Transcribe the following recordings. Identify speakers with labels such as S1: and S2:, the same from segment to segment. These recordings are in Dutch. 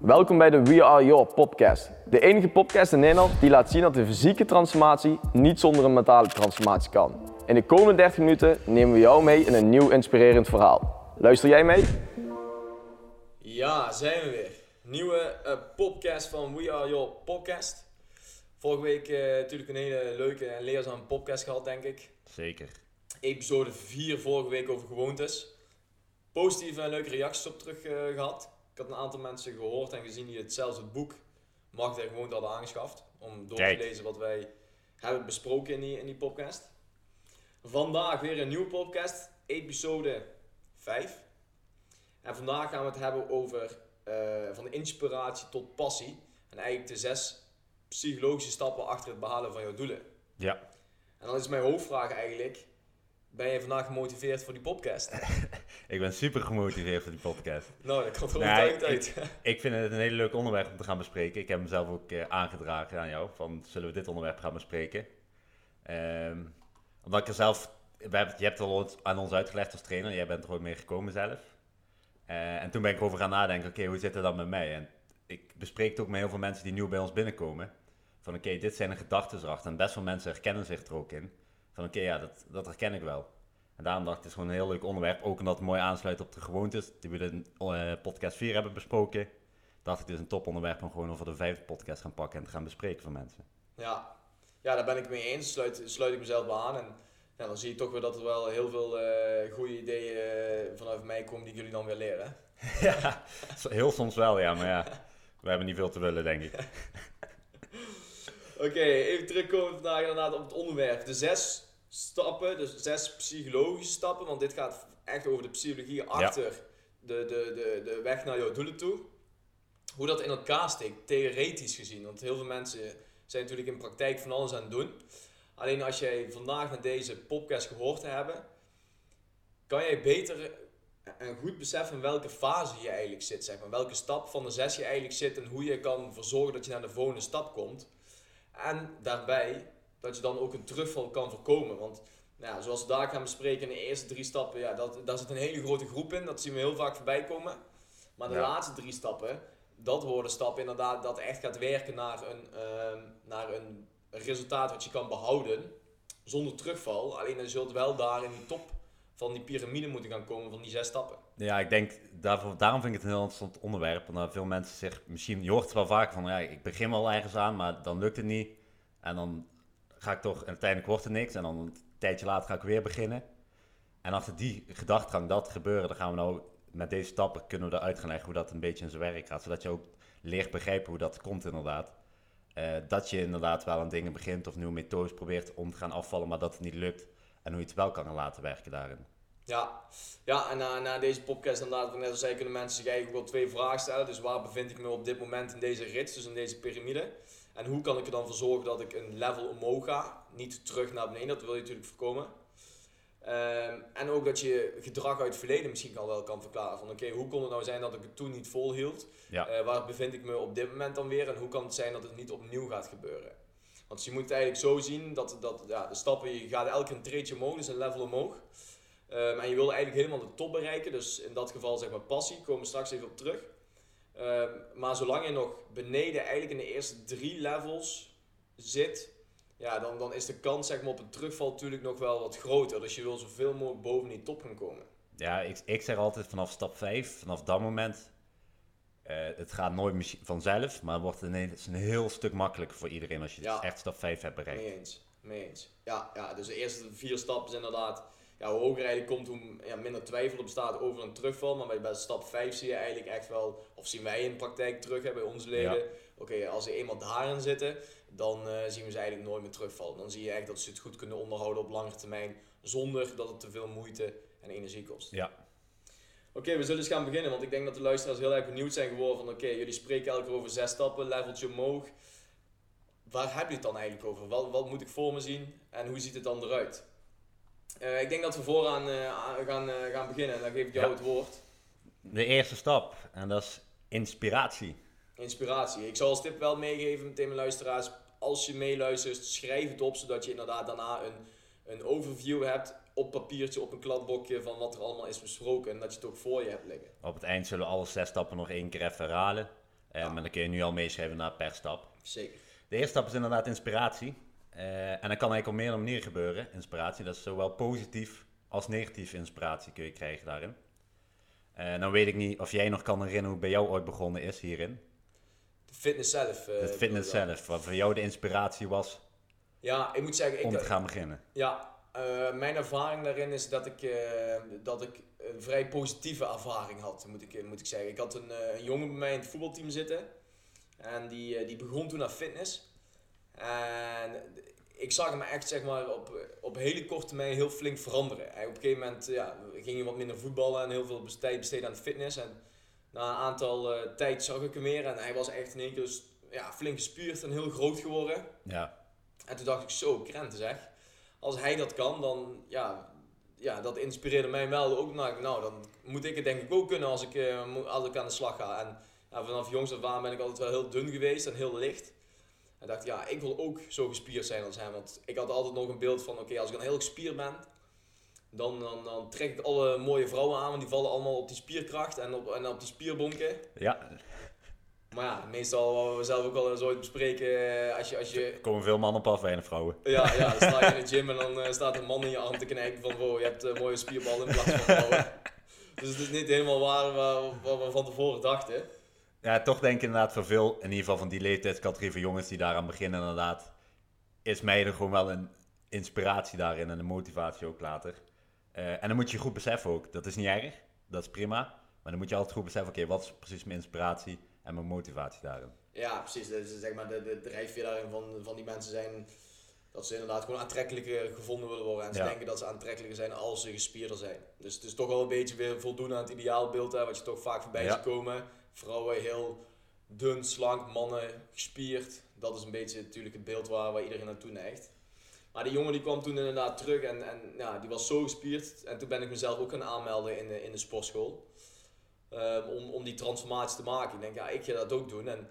S1: Welkom bij de We Are Your podcast. De enige podcast in Nederland die laat zien dat de fysieke transformatie niet zonder een mentale transformatie kan. In de komende 30 minuten nemen we jou mee in een nieuw inspirerend verhaal. Luister jij mee? Ja, zijn we weer. Nieuwe uh, podcast van We Are Your podcast. Vorige week uh, natuurlijk een hele leuke en leerzame podcast gehad, denk ik.
S2: Zeker.
S1: Episode 4 vorige week over gewoontes. Positieve en leuke reacties op terug uh, gehad had een aantal mensen gehoord en gezien die het zelfs het boek Macht en Gewoonte hadden aangeschaft. Om door te lezen wat wij hebben besproken in die, in die podcast. Vandaag weer een nieuwe podcast, episode 5. En vandaag gaan we het hebben over uh, van inspiratie tot passie. En eigenlijk de zes psychologische stappen achter het behalen van jouw doelen.
S2: Ja.
S1: En dan is mijn hoofdvraag eigenlijk, ben je vandaag gemotiveerd voor die podcast?
S2: ik ben super gemotiveerd voor die podcast.
S1: Nou, dat komt wel nou, uit.
S2: Ik, ik, vind het een hele leuk onderwerp om te gaan bespreken. Ik heb hem zelf ook uh, aangedragen aan jou. Van, zullen we dit onderwerp gaan bespreken? Um, omdat ik er zelf... We hebben, je hebt het al aan ons uitgelegd als trainer. Jij bent er ook mee gekomen zelf. Uh, en toen ben ik erover gaan nadenken. Oké, hoe zit het dan met mij? En ik bespreek het ook met heel veel mensen die nieuw bij ons binnenkomen. Van oké, dit zijn de gedachten erachter. En best veel mensen herkennen zich er ook in. Van oké, ja, dat, dat herken ik wel. En daarom dacht ik, het is gewoon een heel leuk onderwerp. Ook omdat het mooi aansluit op de gewoontes die we in uh, podcast 4 hebben besproken. Dacht ik, het is een toponderwerp om gewoon over de vijfde podcast gaan pakken en te gaan bespreken voor mensen.
S1: Ja, ja daar ben ik mee eens. Sluit, sluit ik mezelf bij aan. En ja, dan zie je toch weer dat er wel heel veel uh, goede ideeën uh, vanuit mij komen die jullie dan weer leren.
S2: ja, heel soms wel, ja. Maar ja, we hebben niet veel te willen, denk ik.
S1: Oké, even terugkomen vandaag inderdaad op het onderwerp. De zes stappen, dus zes psychologische stappen, want dit gaat echt over de psychologie achter de, de, de, de weg naar jouw doelen toe. Hoe dat in elkaar steekt, theoretisch gezien. Want heel veel mensen zijn natuurlijk in praktijk van alles aan het doen. Alleen als jij vandaag met deze podcast gehoord hebt, kan jij beter en goed beseffen in welke fase je eigenlijk zit. Zeg maar. Welke stap van de zes je eigenlijk zit en hoe je kan verzorgen dat je naar de volgende stap komt. En daarbij dat je dan ook een terugval kan voorkomen. Want nou, zoals we daar gaan bespreken in de eerste drie stappen, ja, dat, daar zit een hele grote groep in. Dat zien we heel vaak voorbij komen. Maar de laatste drie stappen, dat worden stappen inderdaad dat echt gaat werken naar een, uh, naar een resultaat wat je kan behouden zonder terugval. Alleen je zult wel daar in de top van die piramide moeten gaan komen van die zes stappen.
S2: Ja, ik denk, daarom vind ik het een heel interessant onderwerp. Omdat veel mensen zich misschien, je hoort het wel vaak van, ja, ik begin wel ergens aan, maar dan lukt het niet. En dan ga ik toch, en uiteindelijk wordt er niks. En dan een tijdje later ga ik weer beginnen. En achter die gedachtgang dat gebeuren, dan gaan we nou met deze stappen kunnen we eruit gaan leggen hoe dat een beetje in zijn werk gaat. Zodat je ook leert begrijpen hoe dat komt inderdaad. Uh, dat je inderdaad wel aan dingen begint of nieuwe methodes probeert om te gaan afvallen, maar dat het niet lukt. En hoe je het wel kan laten werken daarin.
S1: Ja, ja en na, na deze podcast inderdaad, net als zei, kunnen mensen zich eigenlijk wel twee vragen stellen. Dus waar bevind ik me op dit moment in deze rits, dus in deze piramide? En hoe kan ik er dan voor zorgen dat ik een level omhoog ga? Niet terug naar beneden, dat wil je natuurlijk voorkomen. Um, en ook dat je gedrag uit het verleden misschien al wel kan verklaren. Van oké, hoe kon het nou zijn dat ik het toen niet volhield?
S2: Ja. Uh,
S1: waar bevind ik me op dit moment dan weer? En hoe kan het zijn dat het niet opnieuw gaat gebeuren? Want je moet het eigenlijk zo zien dat, dat ja, de stappen, je gaat elke een treetje omhoog, dus een level omhoog. Um, en je wil eigenlijk helemaal de top bereiken. Dus in dat geval zeg maar passie, komen we straks even op terug. Ehm, maar zolang je nog beneden, eigenlijk in de eerste drie levels zit, ja, dan, dan is de kans zeg maar, op een terugval natuurlijk nog wel wat groter. Dus je wil zoveel mogelijk boven die top gaan komen.
S2: Ja, ik, ik zeg altijd vanaf stap 5, vanaf dat moment, uh, het gaat nooit vanzelf, maar het wordt ineens een heel stuk makkelijker voor iedereen als je ja. echt stap 5 hebt bereikt.
S1: Mee eens, mee eens. Ja, ja, dus de eerste vier stappen is inderdaad ja, hoe hoger eigenlijk komt, hoe ja, minder twijfel er bestaat over een terugval. Maar bij, bij stap 5 zie je eigenlijk echt wel, of zien wij in de praktijk terug hè, bij onze leden. Oké, als ze eenmaal daarin zitten, dan uh, zien we ze eigenlijk nooit meer terugvallen. Dan zie je echt dat ze het goed kunnen onderhouden op lange termijn, zonder dat het te veel moeite en energie kost.
S2: Ja.
S1: Oké, we zullen eens gaan beginnen, want ik denk dat de luisteraars heel erg benieuwd zijn geworden van oké, jullie spreken elke keer over zes stappen, leveltje omhoog. Waar heb je het dan eigenlijk over? Wat, wat moet ik voor me zien en hoe ziet het dan eruit? Uh, ik denk dat we vooraan uh, gaan, uh, gaan beginnen en dan geef ik jou het woord.
S2: De eerste stap, en dat is inspiratie.
S1: Inspiratie. Ik zal als tip wel meegeven meteen mijn luisteraars, als je meeluistert, schrijf het op, zodat je inderdaad daarna een, een overview hebt op papiertje, op een kladblokje van wat er allemaal is besproken en dat je het ook voor je hebt liggen.
S2: Op het eind zullen we alle zes stappen nog één keer even herhalen. Eh, Maar dan kun je nu al meeschrijven naar per stap.
S1: Zeker.
S2: De eerste stap is inderdaad inspiratie. Eh, en dat kan eigenlijk op meerdere manieren gebeuren, inspiratie. Dat is zowel positief als negatief inspiratie kun je krijgen daarin. Eh nou weet ik niet of jij nog kan herinneren hoe bij jou ooit begonnen is hierin.
S1: De fitness zelf. eh,
S2: Het fitness
S1: dan?
S2: zelf, wat voor jou de inspiratie was
S1: Ja, ik moet zeggen,
S2: om
S1: ik,
S2: te gaan beginnen.
S1: Ja, mijn ervaring daarin is dat ik, dat ik een vrij positieve ervaring had, moet ik, moet ik zeggen. Ik had een, een jongen bij mij in het voetbalteam zitten. En die, die begon toen aan fitness. En ik zag hem echt zeg maar, op, op hele korte termijn heel flink veranderen. Hij, op een gegeven moment ja, ging hij wat minder voetballen en heel veel tijd besteden aan de fitness. En na een aantal eh, tijd zag ik hem weer en hij was echt in één keer dus, ja, flink gespierd en heel groot geworden.
S2: Ja,
S1: En toen dacht ik, zo, krenten zeg. Als hij dat kan, dan, ja, ja dat inspireerde mij wel ook. Nou, nou, dan moet ik het denk ik ook kunnen als ik, eh, als ik aan de slag ga. En ja, vanaf jongs af aan ben ik altijd wel heel dun geweest en heel licht. En dacht, ja, ik wil ook zo gespierd zijn als hem. Want ik had altijd nog een beeld van, oké, als ik dan heel gespierd ben, dan, dan, dan trek ik alle mooie vrouwen aan. Want die vallen allemaal op die spierkracht en op, en op die spierbonken.
S2: ja
S1: Maar ja, meestal wat we zelf ook al eens ooit bespreken, eh, als je, als je
S2: er komen veel mannen op af, weinig vrouwen.
S1: ja, ja, dan sta je in de gym en dan eh, staat een man in je arm te knijpen van wow, je hebt een mooie spierballen in plaats van vrouwen. Dus het is niet helemaal waar wa- wat we van tevoren dachten.
S2: Ja, toch denk ik inderdaad voor veel, in ieder geval van die leeftijdscategorie van jongens die daaraan beginnen inderdaad, is mij er gewoon wel een inspiratie daarin en een motivatie ook later. Eh, en dan moet je goed beseffen ook, dat is niet erg, dat is prima, maar dan moet je altijd goed beseffen, oké, wat is precies mijn inspiratie en mijn motivatie daarin.
S1: Ja, precies. Dat is zeg maar de, de drijfveer daarin van, van die mensen zijn dat ze inderdaad gewoon aantrekkelijker gevonden willen worden. En ze
S2: Ja.
S1: denken dat ze aantrekkelijker zijn als ze gespierder zijn. Dus het is toch wel een beetje weer voldoen aan het ideaalbeeld, hè, wat je toch vaak voorbij
S2: Ja.
S1: ziet komen. Vrouwen heel dun, slank, mannen gespierd. Dat is een beetje natuurlijk het beeld waar, waar iedereen naartoe neigt. Maar die jongen die kwam toen inderdaad terug en, en ja, die was zo gespierd. En toen ben ik mezelf ook gaan aanmelden in de, in de sportschool. Ehm, om, om die transformatie te maken. Ik denk, ja, ik ga dat ook doen. En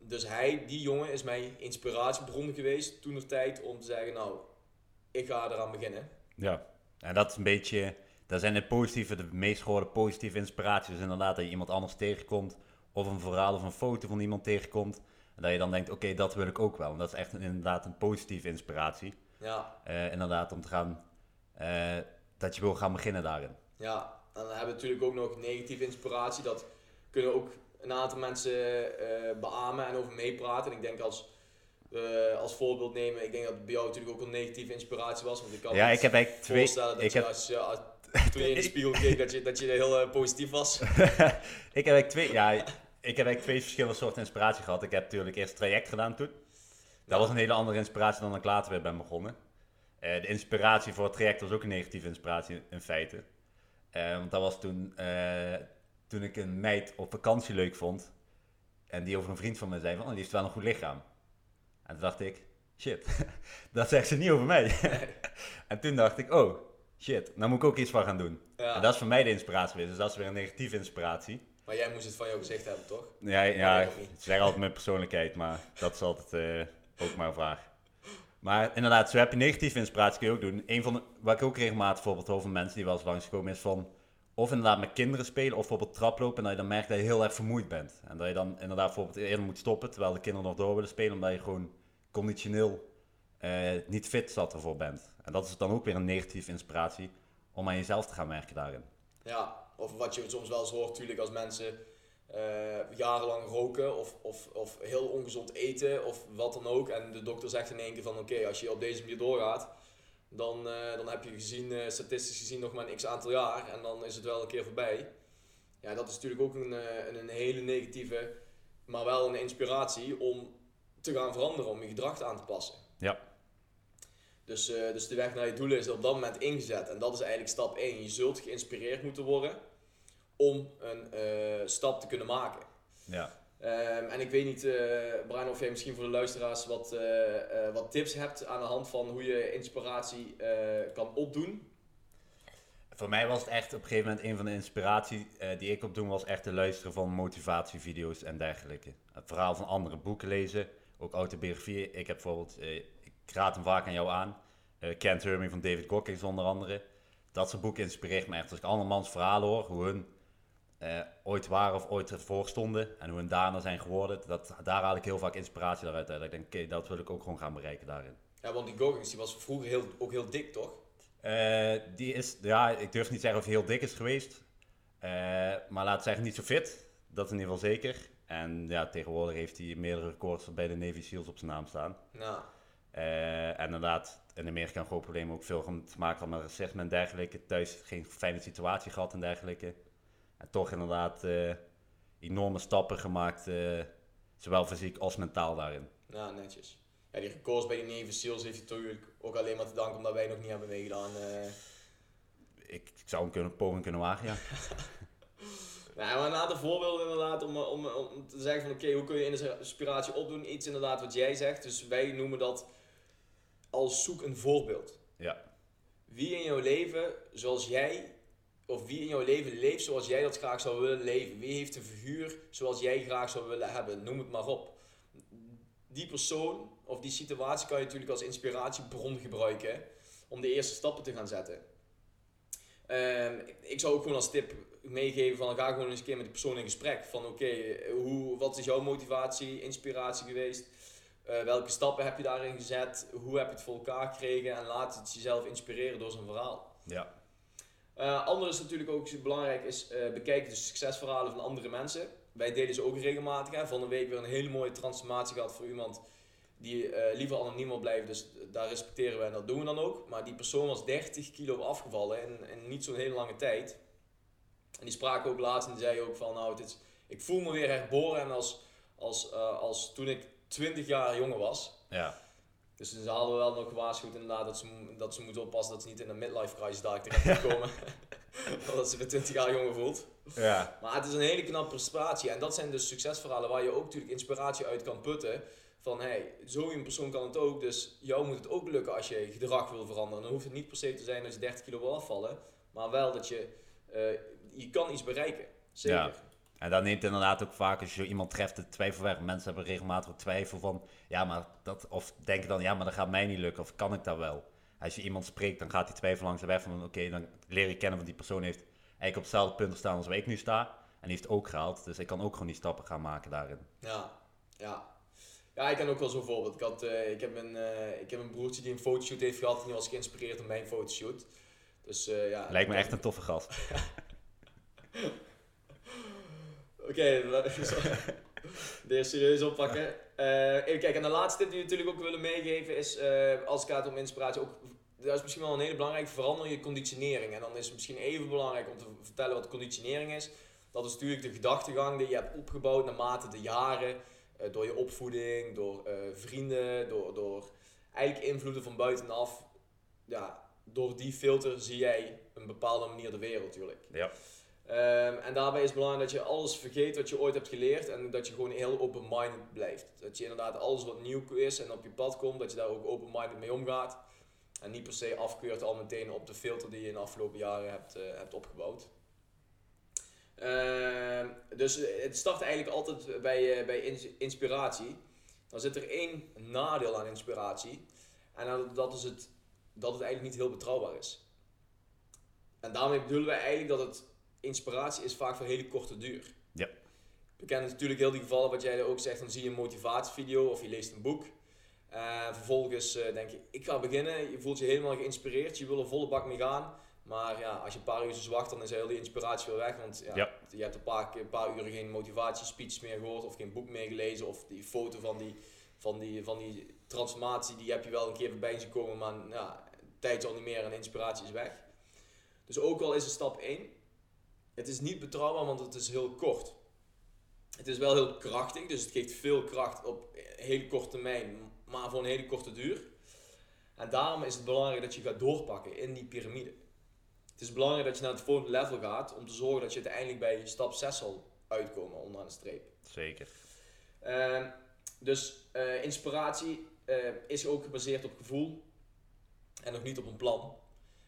S1: dus hij, die jongen, is mijn inspiratiebron geweest toen de tijd om te zeggen, nou, ik ga eraan beginnen.
S2: Ja, en dat is een beetje, daar zijn de positieve, de meest gehoorde positieve inspiraties. Dus inderdaad dat je iemand anders tegenkomt, of een verhaal of een foto van iemand tegenkomt. En dat je dan denkt, oké, dat wil ik ook wel. En dat is echt een- inderdaad een positieve inspiratie.
S1: Ja,
S2: Eh, inderdaad, om te gaan, eh, dat je wil gaan beginnen daarin.
S1: ja. En dan hebben we natuurlijk ook nog negatieve inspiratie. Dat kunnen ook een aantal mensen eh beamen en over meepraten. En ik denk als, als voorbeeld nemen, ik denk dat het bij jou natuurlijk ook een negatieve inspiratie was. Want ik kan
S2: Ja, ik heb eigenlijk twee, ik heb,
S1: als je als- toen je in de spiegel keek, dat je, dat je heel eh, positief was.
S2: ik heb twee, ja, ik heb eigenlijk twee verschillende soorten inspiratie gehad. Ik heb natuurlijk eerst traject gedaan toen. Dat was een hele andere inspiratie dan ik later weer ben begonnen. Eh, de inspiratie voor het traject was ook een negatieve inspiratie in feite. Eh, want dat was toen, toen ik een meid op vakantie leuk vond. En die over een vriend van me zei van, oh, die heeft wel een goed lichaam. En toen dacht ik, shit, dat zegt ze niet over mij. en toen dacht ik, oh, shit, nou moet ik ook iets van gaan doen.
S1: Ja.
S2: En dat is voor mij de inspiratie geweest. Dus dat is weer een negatieve inspiratie.
S1: Maar jij moest het van jou gezegd hebben, toch?
S2: Ja, ja ik zeg altijd mijn persoonlijkheid, maar dat is altijd eh, ook maar een vraag. Maar inderdaad, zo heb je negatieve inspiratie kun je ook doen. Een van de, wat ik ook regelmatig bijvoorbeeld hoor van mensen die wel eens langskomen is van... Of inderdaad met kinderen spelen of bijvoorbeeld traplopen en dat je dan merkt dat je heel erg vermoeid bent. En dat je dan inderdaad bijvoorbeeld eerder moet stoppen terwijl de kinderen nog door willen spelen. Omdat je gewoon conditioneel eh, niet fit zat ervoor bent. En dat is dan ook weer een negatieve inspiratie om aan jezelf te gaan werken daarin.
S1: Ja, of wat je soms wel eens hoort natuurlijk als mensen eh, jarenlang roken of, of, of heel ongezond eten of wat dan ook. En de dokter zegt in één keer van oké, als je op deze manier doorgaat, dan, eh, dan heb je gezien, eh, statistisch gezien nog maar een x aantal jaar en dan is het wel een keer voorbij. Ja, dat is natuurlijk ook een, een, een hele negatieve, maar wel een inspiratie om te gaan veranderen, om je gedrag aan te passen.
S2: Ja.
S1: Dus, eh, dus de weg naar je doelen is op dat moment ingezet. En dat is eigenlijk stap 1. Je zult geïnspireerd moeten worden om een eh, stap te kunnen maken.
S2: Ja.
S1: Ehm, en ik weet niet, eh Brian, of jij misschien voor de luisteraars wat, wat tips hebt aan de hand van hoe je inspiratie kan opdoen.
S2: Voor mij was het echt op een gegeven moment een van de inspiratie die ik opdoen was echt te luisteren van motivatievideo's en dergelijke. Het verhaal van andere boeken lezen, ook autobiografieën. Ik heb bijvoorbeeld, ik raad hem vaak aan jou aan, eh Kent Hermie van David Goggins onder andere. Dat soort boeken inspireert me echt. Als ik andermans verhalen hoor, hoe hun eh, ooit waren of ooit ervoor stonden en hoe hun daarna zijn geworden, dat, daar haal ik heel vaak inspiratie daaruit. uit. Ik denk, oké, dat wil ik ook gewoon gaan bereiken daarin.
S1: Ja, want die Goggins die was vroeger heel, ook heel dik, toch?
S2: Eh, die is, ja, ik durf niet zeggen of hij heel dik is geweest. Maar laat zeggen, niet zo fit. Dat is in ieder geval zeker. En ja, tegenwoordig heeft hij meerdere records bij de Navy SEALs op zijn naam staan.
S1: Nou,
S2: en inderdaad, in Amerika een groot probleem ook veel te maken van met racisme en dergelijke. Thuis geen fijne situatie gehad en dergelijke. En toch inderdaad eh, enorme stappen gemaakt, eh, zowel fysiek als mentaal daarin.
S1: nou, netjes. Ja, die records bij die Navy Seals heeft hij natuurlijk ook alleen maar te danken omdat wij nog niet hebben meegedaan. eh.
S2: Ik, ik zou hem kunnen, poging kunnen wagen, ja.
S1: Nou, maar een aantal voorbeelden inderdaad om, om, om te zeggen van oké, hoe kun je inspiratie opdoen? Iets inderdaad wat jij zegt. Dus wij noemen dat als zoek een voorbeeld.
S2: Ja,
S1: Wie in jouw leven zoals jij, of wie in jouw leven leeft zoals jij dat graag zou willen leven? Wie heeft een figuur zoals jij graag zou willen hebben? Noem het maar op. Die persoon of die situatie kan je natuurlijk als inspiratiebron gebruiken om de eerste stappen te gaan zetten. Ehm, ik zou ook gewoon als tip meegeven van ga gewoon eens een keer met die persoon in gesprek. Van oké, hoe wat is jouw motivatie, inspiratie geweest? Eh, welke stappen heb je daarin gezet? Hoe heb je het voor elkaar gekregen? En laat het jezelf inspireren door zijn verhaal.
S2: ja,
S1: ander is natuurlijk ook belangrijk, is eh, bekijk de succesverhalen van andere mensen. Wij delen ze ook regelmatig. Hè. Van de week weer een hele mooie transformatie gehad voor iemand die liever anoniem wil blijven. Dus daar respecteren we en dat doen we dan ook. Maar die persoon was 30 kilo afgevallen in, in niet zo'n hele lange tijd. En die sprak ook laatst en die zei ook van nou, het is, ik voel me weer herboren en als, als, als toen ik 20 jaar jonger was.
S2: ja.
S1: Dus ze hadden wel nog gewaarschuwd inderdaad dat ze, dat ze moeten oppassen dat ze niet in een midlife crisis daar terecht komen. dat ze weer 20 jaar jonger voelt.
S2: ja.
S1: Maar het is een hele knappe prestatie. En dat zijn dus succesverhalen waar je ook natuurlijk inspiratie uit kan putten. Van hey, zo'n persoon kan het ook. Dus jou moet het ook lukken als je gedrag wil veranderen. Dan hoeft het niet per se te zijn dat je 30 kilo wil afvallen. Maar wel dat je, eh, je kan iets bereiken. Zeker.
S2: Ja. En dan neemt inderdaad ook vaak als je iemand treft de twijfel weg. Mensen hebben regelmatig twijfel van, ja maar dat, of denken dan, ja maar dat gaat mij niet lukken of kan ik dat wel. Als je iemand spreekt, dan gaat die twijfel langs de weg van, oké, dan leer je kennen van die persoon heeft eigenlijk op hetzelfde punt staan als waar ik nu sta. En die heeft ook gehaald, dus ik kan ook gewoon die stappen gaan maken daarin.
S1: Ja, ja. Ja, ik ken ook wel zo'n voorbeeld. Ik, had, eh, ik, heb een, eh, ik heb een broertje die een fotoshoot heeft gehad en die was geïnspireerd op mijn fotoshoot. Dus eh, ja.
S2: Lijkt me echt een toffe gast.
S1: Oké, weer serieus oppakken. Eh, even kijken, en de laatste tip die we natuurlijk ook willen meegeven is, eh, als het gaat om inspiratie, ook, dat is misschien wel een hele belangrijke, verander je conditionering. En dan is het misschien even belangrijk om te vertellen wat conditionering is. Dat is natuurlijk de gedachtegang die je hebt opgebouwd naarmate de jaren, eh, door je opvoeding, door vrienden, door, door eigenlijk invloeden van buitenaf. Ja, door die filter zie jij een bepaalde manier de wereld natuurlijk.
S2: Ja.
S1: Ehm, en daarbij is het belangrijk dat je alles vergeet wat je ooit hebt geleerd en dat je gewoon heel open-minded blijft. Dat je inderdaad alles wat nieuw is en op je pad komt, dat je daar ook open-minded mee omgaat. En niet per se afkeurt al meteen op de filter die je in de afgelopen jaren hebt, eh, hebt opgebouwd. Ehm, dus het start eigenlijk altijd bij, eh, bij ins- inspiratie. Dan zit er één nadeel aan inspiratie. En dat is het, dat het eigenlijk niet heel betrouwbaar is. En daarmee bedoelen wij eigenlijk dat het inspiratie is vaak voor hele korte duur.
S2: Ja.
S1: We kennen natuurlijk heel die gevallen wat jij ook zegt, dan zie je een motivatievideo of je leest een boek. En vervolgens eh, denk je, ik ga beginnen, je voelt je helemaal geïnspireerd, je wil er volle bak mee gaan. Maar ja, als je een paar uur wacht, dan is heel die inspiratie weer weg. Want ja,
S2: Ja.
S1: je hebt een paar, keer- een paar uren geen motivatiespeech meer gehoord of geen boek meer gelezen. Of die foto van die, van die, van die transformatie, die heb je wel een keer voorbij zien komen. Maar ja, tijd is al niet meer en inspiratie is weg. Dus ook al is het stap 1, het is niet betrouwbaar, want het is heel kort. Het is wel heel krachtig, dus het geeft veel kracht op heel korte termijn, maar voor een hele korte duur. En daarom is het belangrijk dat je gaat doorpakken in die piramide. Het is belangrijk dat je naar het volgende level gaat om te zorgen dat je uiteindelijk bij stap 6 zal uitkomen onderaan de streep.
S2: Zeker.
S1: Ehm, dus eh, inspiratie eh, is ook gebaseerd op gevoel en nog niet op een plan.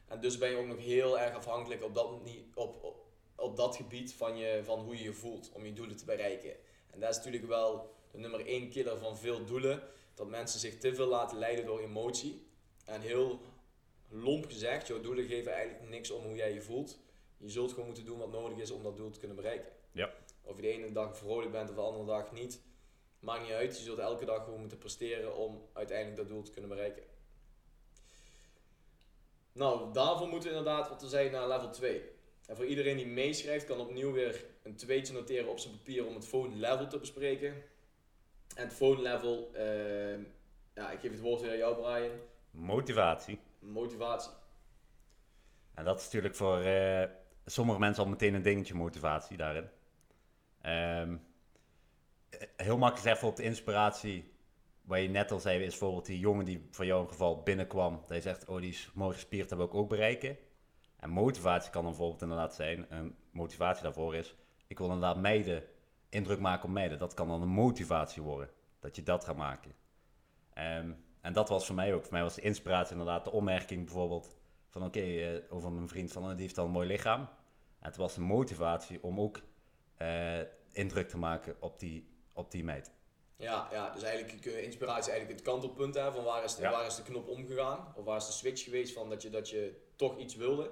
S1: En dus ben je ook nog heel erg afhankelijk op dat, op, op, op dat gebied van, je, van hoe je je voelt om je doelen te bereiken. En dat is natuurlijk wel de nummer één killer van veel doelen. Dat mensen zich te veel laten leiden door emotie. En heel lomp gezegd, jouw doelen geven eigenlijk niks om hoe jij je voelt. Je zult gewoon moeten doen wat nodig is om dat doel te kunnen bereiken.
S2: Ja.
S1: Of je de ene dag vrolijk bent of de andere dag niet, maakt niet uit. Je zult elke dag gewoon moeten presteren om uiteindelijk dat doel te kunnen bereiken. Nou, daarvoor moeten we inderdaad wat te zeggen naar level 2. En voor iedereen die meeschrijft, kan opnieuw weer een tweetje noteren op zijn papier om het volgende level te bespreken. En het volgende level, uh, ja, ik geef het woord weer aan jou, Brian.
S2: Motivatie.
S1: Motivatie.
S2: En dat is natuurlijk voor uh, sommige mensen al meteen een dingetje motivatie daarin. Um, heel makkelijk even op de inspiratie, waar je net al zei, is bijvoorbeeld die jongen die voor jou in geval binnenkwam. Dat je zegt, oh die is mooi gespierd, dat wil ik ook bereiken. En motivatie kan dan bijvoorbeeld inderdaad zijn, een motivatie daarvoor is, ik wil inderdaad meiden, indruk maken op meiden. Dat kan dan een motivatie worden, dat je dat gaat maken. Um, en dat was voor mij ook. Voor mij was de inspiratie inderdaad de opmerking bijvoorbeeld van oké, okay, uh, over mijn vriend van, oh, die heeft al een mooi lichaam. En het was de motivatie om ook uh, indruk te maken op die, op die meid.
S1: Ja, ja, dus eigenlijk inspiratie eigenlijk het kantelpunt hè, van waar is, de, waar is de knop omgegaan? Of waar is de switch geweest van dat je, dat je toch iets wilde?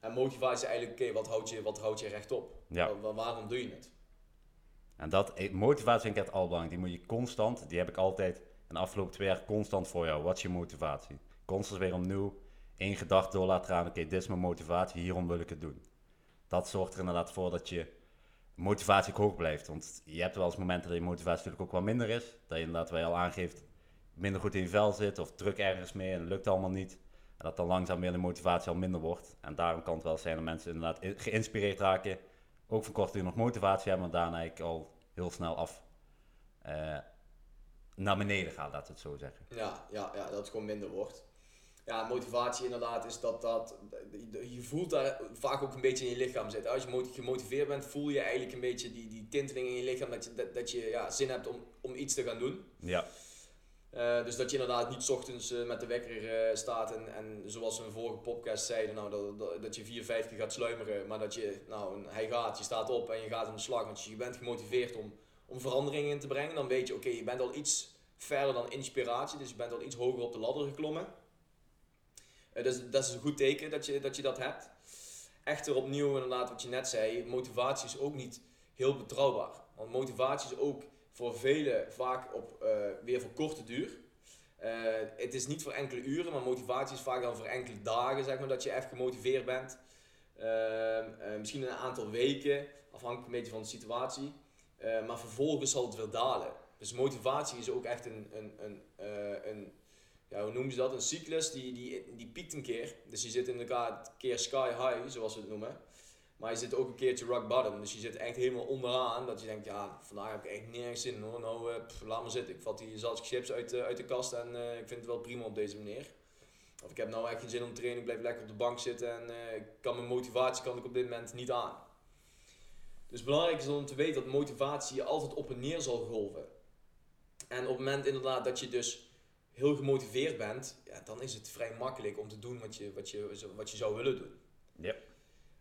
S1: En motivatie is eigenlijk, oké, wat, houd je, wat houd je rechtop? Ja. waarom doe je het?
S2: En dat, eh, motivatie vind ik echt al belangrijk. Die moet je constant, die heb ik altijd in de afgelopen twee jaar constant voor jou. Wat is je motivatie? Constant weer opnieuw één gedachte door laten gaan. Oké, dit is mijn motivatie, hierom wil ik het doen. Dat zorgt er inderdaad voor dat je motivatie ook hoog blijft. Want je hebt wel eens momenten dat je motivatie natuurlijk ook wat minder is. Dat je inderdaad, wel aangeeft, minder goed in je vel zit of druk ergens mee en het lukt allemaal niet. En dat dan langzaam weer de motivatie al minder wordt. En daarom kan het wel zijn dat mensen inderdaad geïnspireerd raken. Ook van kort nog motivatie hebben, maar daarna eigenlijk al heel snel af uh, naar beneden gaat, laten we het zo zeggen.
S1: Ja, ja, ja, dat het gewoon minder wordt. Ja, motivatie inderdaad is dat dat. Je voelt daar vaak ook een beetje in je lichaam zitten. Als je gemotiveerd bent, voel je eigenlijk een beetje die, die tinteling in je lichaam dat je, dat, dat je ja, zin hebt om, om iets te gaan doen.
S2: Ja.
S1: Uh, dus dat je inderdaad niet ochtends uh, met de wekker uh, staat en, en zoals we in een vorige podcast zeiden, nou, dat, dat, dat je vier, vijf keer gaat sluimeren, maar dat je, nou, hij gaat, je staat op en je gaat aan de slag, want je bent gemotiveerd om, om veranderingen in te brengen. Dan weet je, oké, je bent al iets verder dan inspiratie, dus je bent al iets hoger op de ladder geklommen. dus dat is een goed teken dat je dat, je dat hebt. Echter opnieuw inderdaad wat je net zei, motivatie is ook niet heel betrouwbaar. Want motivatie is ook voor velen vaak op, uh, weer voor korte duur. Uh, het is niet voor enkele uren, maar motivatie is vaak dan voor enkele dagen, zeg maar, dat je echt gemotiveerd bent. Uh, misschien een aantal weken, afhankelijk een beetje van de situatie. maar vervolgens zal het weer dalen. Dus motivatie is ook echt een, een, een, een ja, hoe noemen ze dat? Een cyclus die, die, die piekt een keer. Dus je zit in een keer sky high, zoals we het noemen. Maar je zit ook een keertje rock bottom. Dus je zit echt helemaal onderaan. Dat je denkt, ja, vandaag heb ik echt nergens zin hoor. Nou, uh, laat maar zitten. Ik vat die zaltje chips uit, uh, uit de kast en uh, ik vind het wel prima op deze manier. Of ik heb nou echt geen zin om te trainen. Ik blijf lekker op de bank zitten. En kan mijn motivatie kan ik op dit moment niet aan. Dus belangrijk is om te weten dat motivatie je altijd op en neer zal golven. En op het moment inderdaad dat je dus heel gemotiveerd bent, ja, dan is het vrij makkelijk om te doen wat je, wat je, wat je zou willen doen.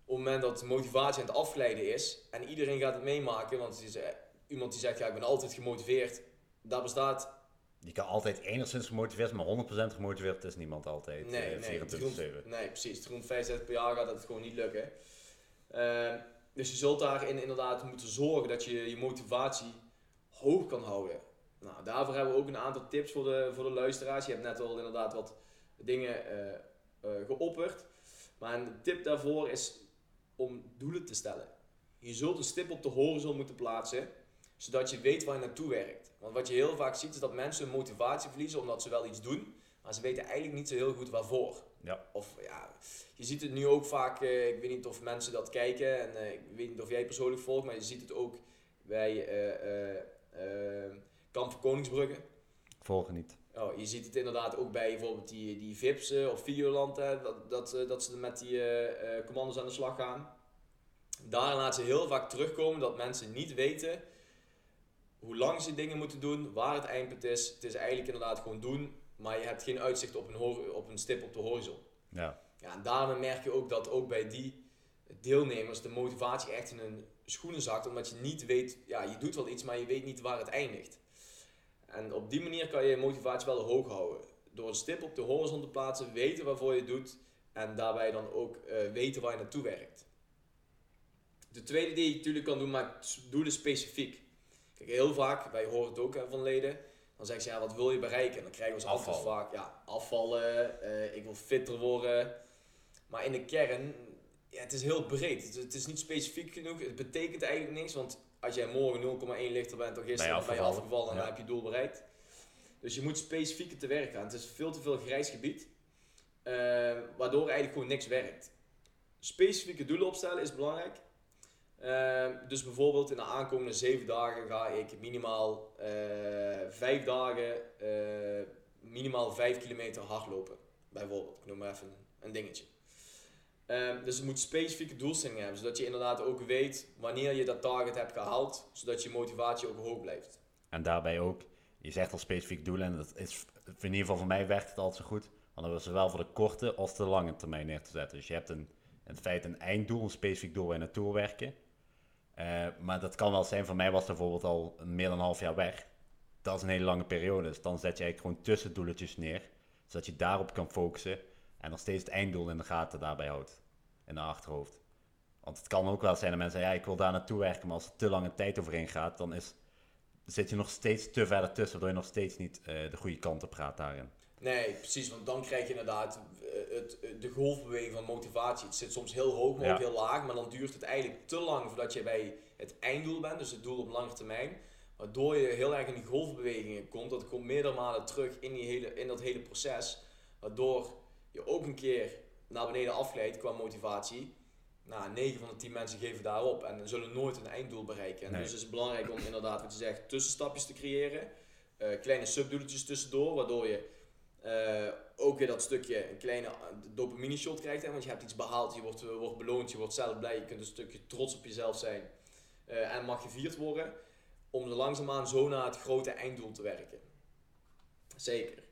S1: Op het moment dat motivatie aan het afglijden is en iedereen gaat het meemaken, want het is, uh, iemand die zegt ja ik ben altijd gemotiveerd, daar bestaat...
S2: Je kan altijd enigszins gemotiveerd, maar 100% gemotiveerd is niemand altijd.
S1: Nee, uh, 24 nee, nee, precies. Rond 65 per jaar gaat dat gewoon niet lukken. Uh, dus je zult daarin inderdaad moeten zorgen dat je je motivatie hoog kan houden. Nou, daarvoor hebben we ook een aantal tips voor de, voor de luisteraars. Je hebt net al inderdaad wat dingen uh, geopperd. Maar een tip daarvoor is om doelen te stellen. Je zult een stip op de horizon moeten plaatsen, zodat je weet waar je naartoe werkt. Want wat je heel vaak ziet is dat mensen hun motivatie verliezen omdat ze wel iets doen, maar ze weten eigenlijk niet zo heel goed waarvoor.
S2: Ja.
S1: Of ja, je ziet het nu ook vaak, uh, ik weet niet of mensen dat kijken en uh, ik weet niet of jij persoonlijk volgt, maar je ziet het ook bij uh, Kamp van Koningsbrugge.
S2: Volgen niet.
S1: Oh, je ziet het inderdaad ook bij bijvoorbeeld die, die VIP's of Videoland, dat, dat, dat ze met die uh, commando's aan de slag gaan. Daar laten ze heel vaak terugkomen dat mensen niet weten hoe lang ze dingen moeten doen, waar het eindpunt is. Het is eigenlijk inderdaad gewoon doen, maar je hebt geen uitzicht op een, op een stip op de horizon.
S2: Ja.
S1: Ja, en daarom merk je ook dat ook bij die deelnemers de motivatie echt in hun schoenen zakt, omdat je niet weet, ja, je doet wel iets, maar je weet niet waar het eindigt. En op die manier kan je je motivatie wel hoog houden. Door een stip op de horizon te plaatsen, weten waarvoor je het doet En daarbij dan ook eh, weten waar je naartoe werkt. De tweede die je natuurlijk kan doen, maar doelen specifiek. Kijk, heel vaak, wij horen het ook hè, van leden, dan zeggen ze ja, wat wil je bereiken? En dan krijgen we als antwoord vaak, ja, afvallen, eh, ik wil fitter worden. Maar in de kern, ja, het is heel breed. Het, het is niet specifiek genoeg, het betekent eigenlijk niks, want als jij morgen 0,1 lichter bent dan gisteren, dan ben je
S2: afgevallen.
S1: en dan heb je doel bereikt. Dus je moet specifieker te werken gaan. Het is veel te veel grijs gebied, eh, waardoor eigenlijk gewoon niks werkt. Specifieke doelen opstellen is belangrijk. Eh, dus bijvoorbeeld in de aankomende zeven dagen ga ik minimaal eh, vijf dagen minimaal vijf kilometer hardlopen. Bijvoorbeeld, ik noem maar even een dingetje. Eh, dus het moet specifieke doelstellingen hebben, zodat je inderdaad ook weet wanneer je dat target hebt gehaald, zodat je motivatie ook hoog blijft.
S2: En daarbij ook, je zegt al specifiek doelen en dat is, in ieder geval voor mij werkt het altijd zo goed. Want dat is zowel voor de korte als de lange termijn neer te zetten. Dus je hebt een, in feite een einddoel, een specifiek doel waar je naartoe werken. Eh, maar dat kan wel zijn, voor mij was het bijvoorbeeld al meer dan een half jaar weg. Dat is een hele lange periode. Dus dan zet je eigenlijk gewoon tussendoeletjes neer. Zodat je daarop kan focussen. En nog steeds het einddoel in de gaten daarbij houdt. In de achterhoofd. Want het kan ook wel zijn dat mensen zeggen, ja, ik wil daar naartoe werken. Maar als er te lange tijd overheen gaat, dan is, zit je nog steeds te verder tussen. Waardoor je nog steeds niet eh, de goede kant op gaat daarin.
S1: Nee, precies, want dan krijg je inderdaad eh, het, eh, de golfbeweging van motivatie. Het zit soms heel hoog, maar
S2: Ja.
S1: ook heel laag, maar dan duurt het eigenlijk te lang voordat je bij het einddoel bent, dus het doel op lange termijn. Waardoor je heel erg in die golfbewegingen komt, dat komt meerdere malen terug in, die hele, in dat hele proces. Waardoor je ook een keer naar beneden afglijdt qua motivatie. Nou, 9 van de 10 mensen geven daarop en zullen nooit een einddoel bereiken. En
S2: Nee.
S1: dus is het belangrijk om inderdaad, wat je zegt, tussenstapjes te creëren. eh, kleine subdoeletjes tussendoor, waardoor je eh, ook weer dat stukje een kleine dopamine shot krijgt. Hè, want je hebt iets behaald, je wordt, eh, wordt beloond, je wordt zelf blij, je kunt een stukje trots op jezelf zijn. eh, en mag gevierd worden. Om er langzaamaan zo naar het grote einddoel te werken. Zeker.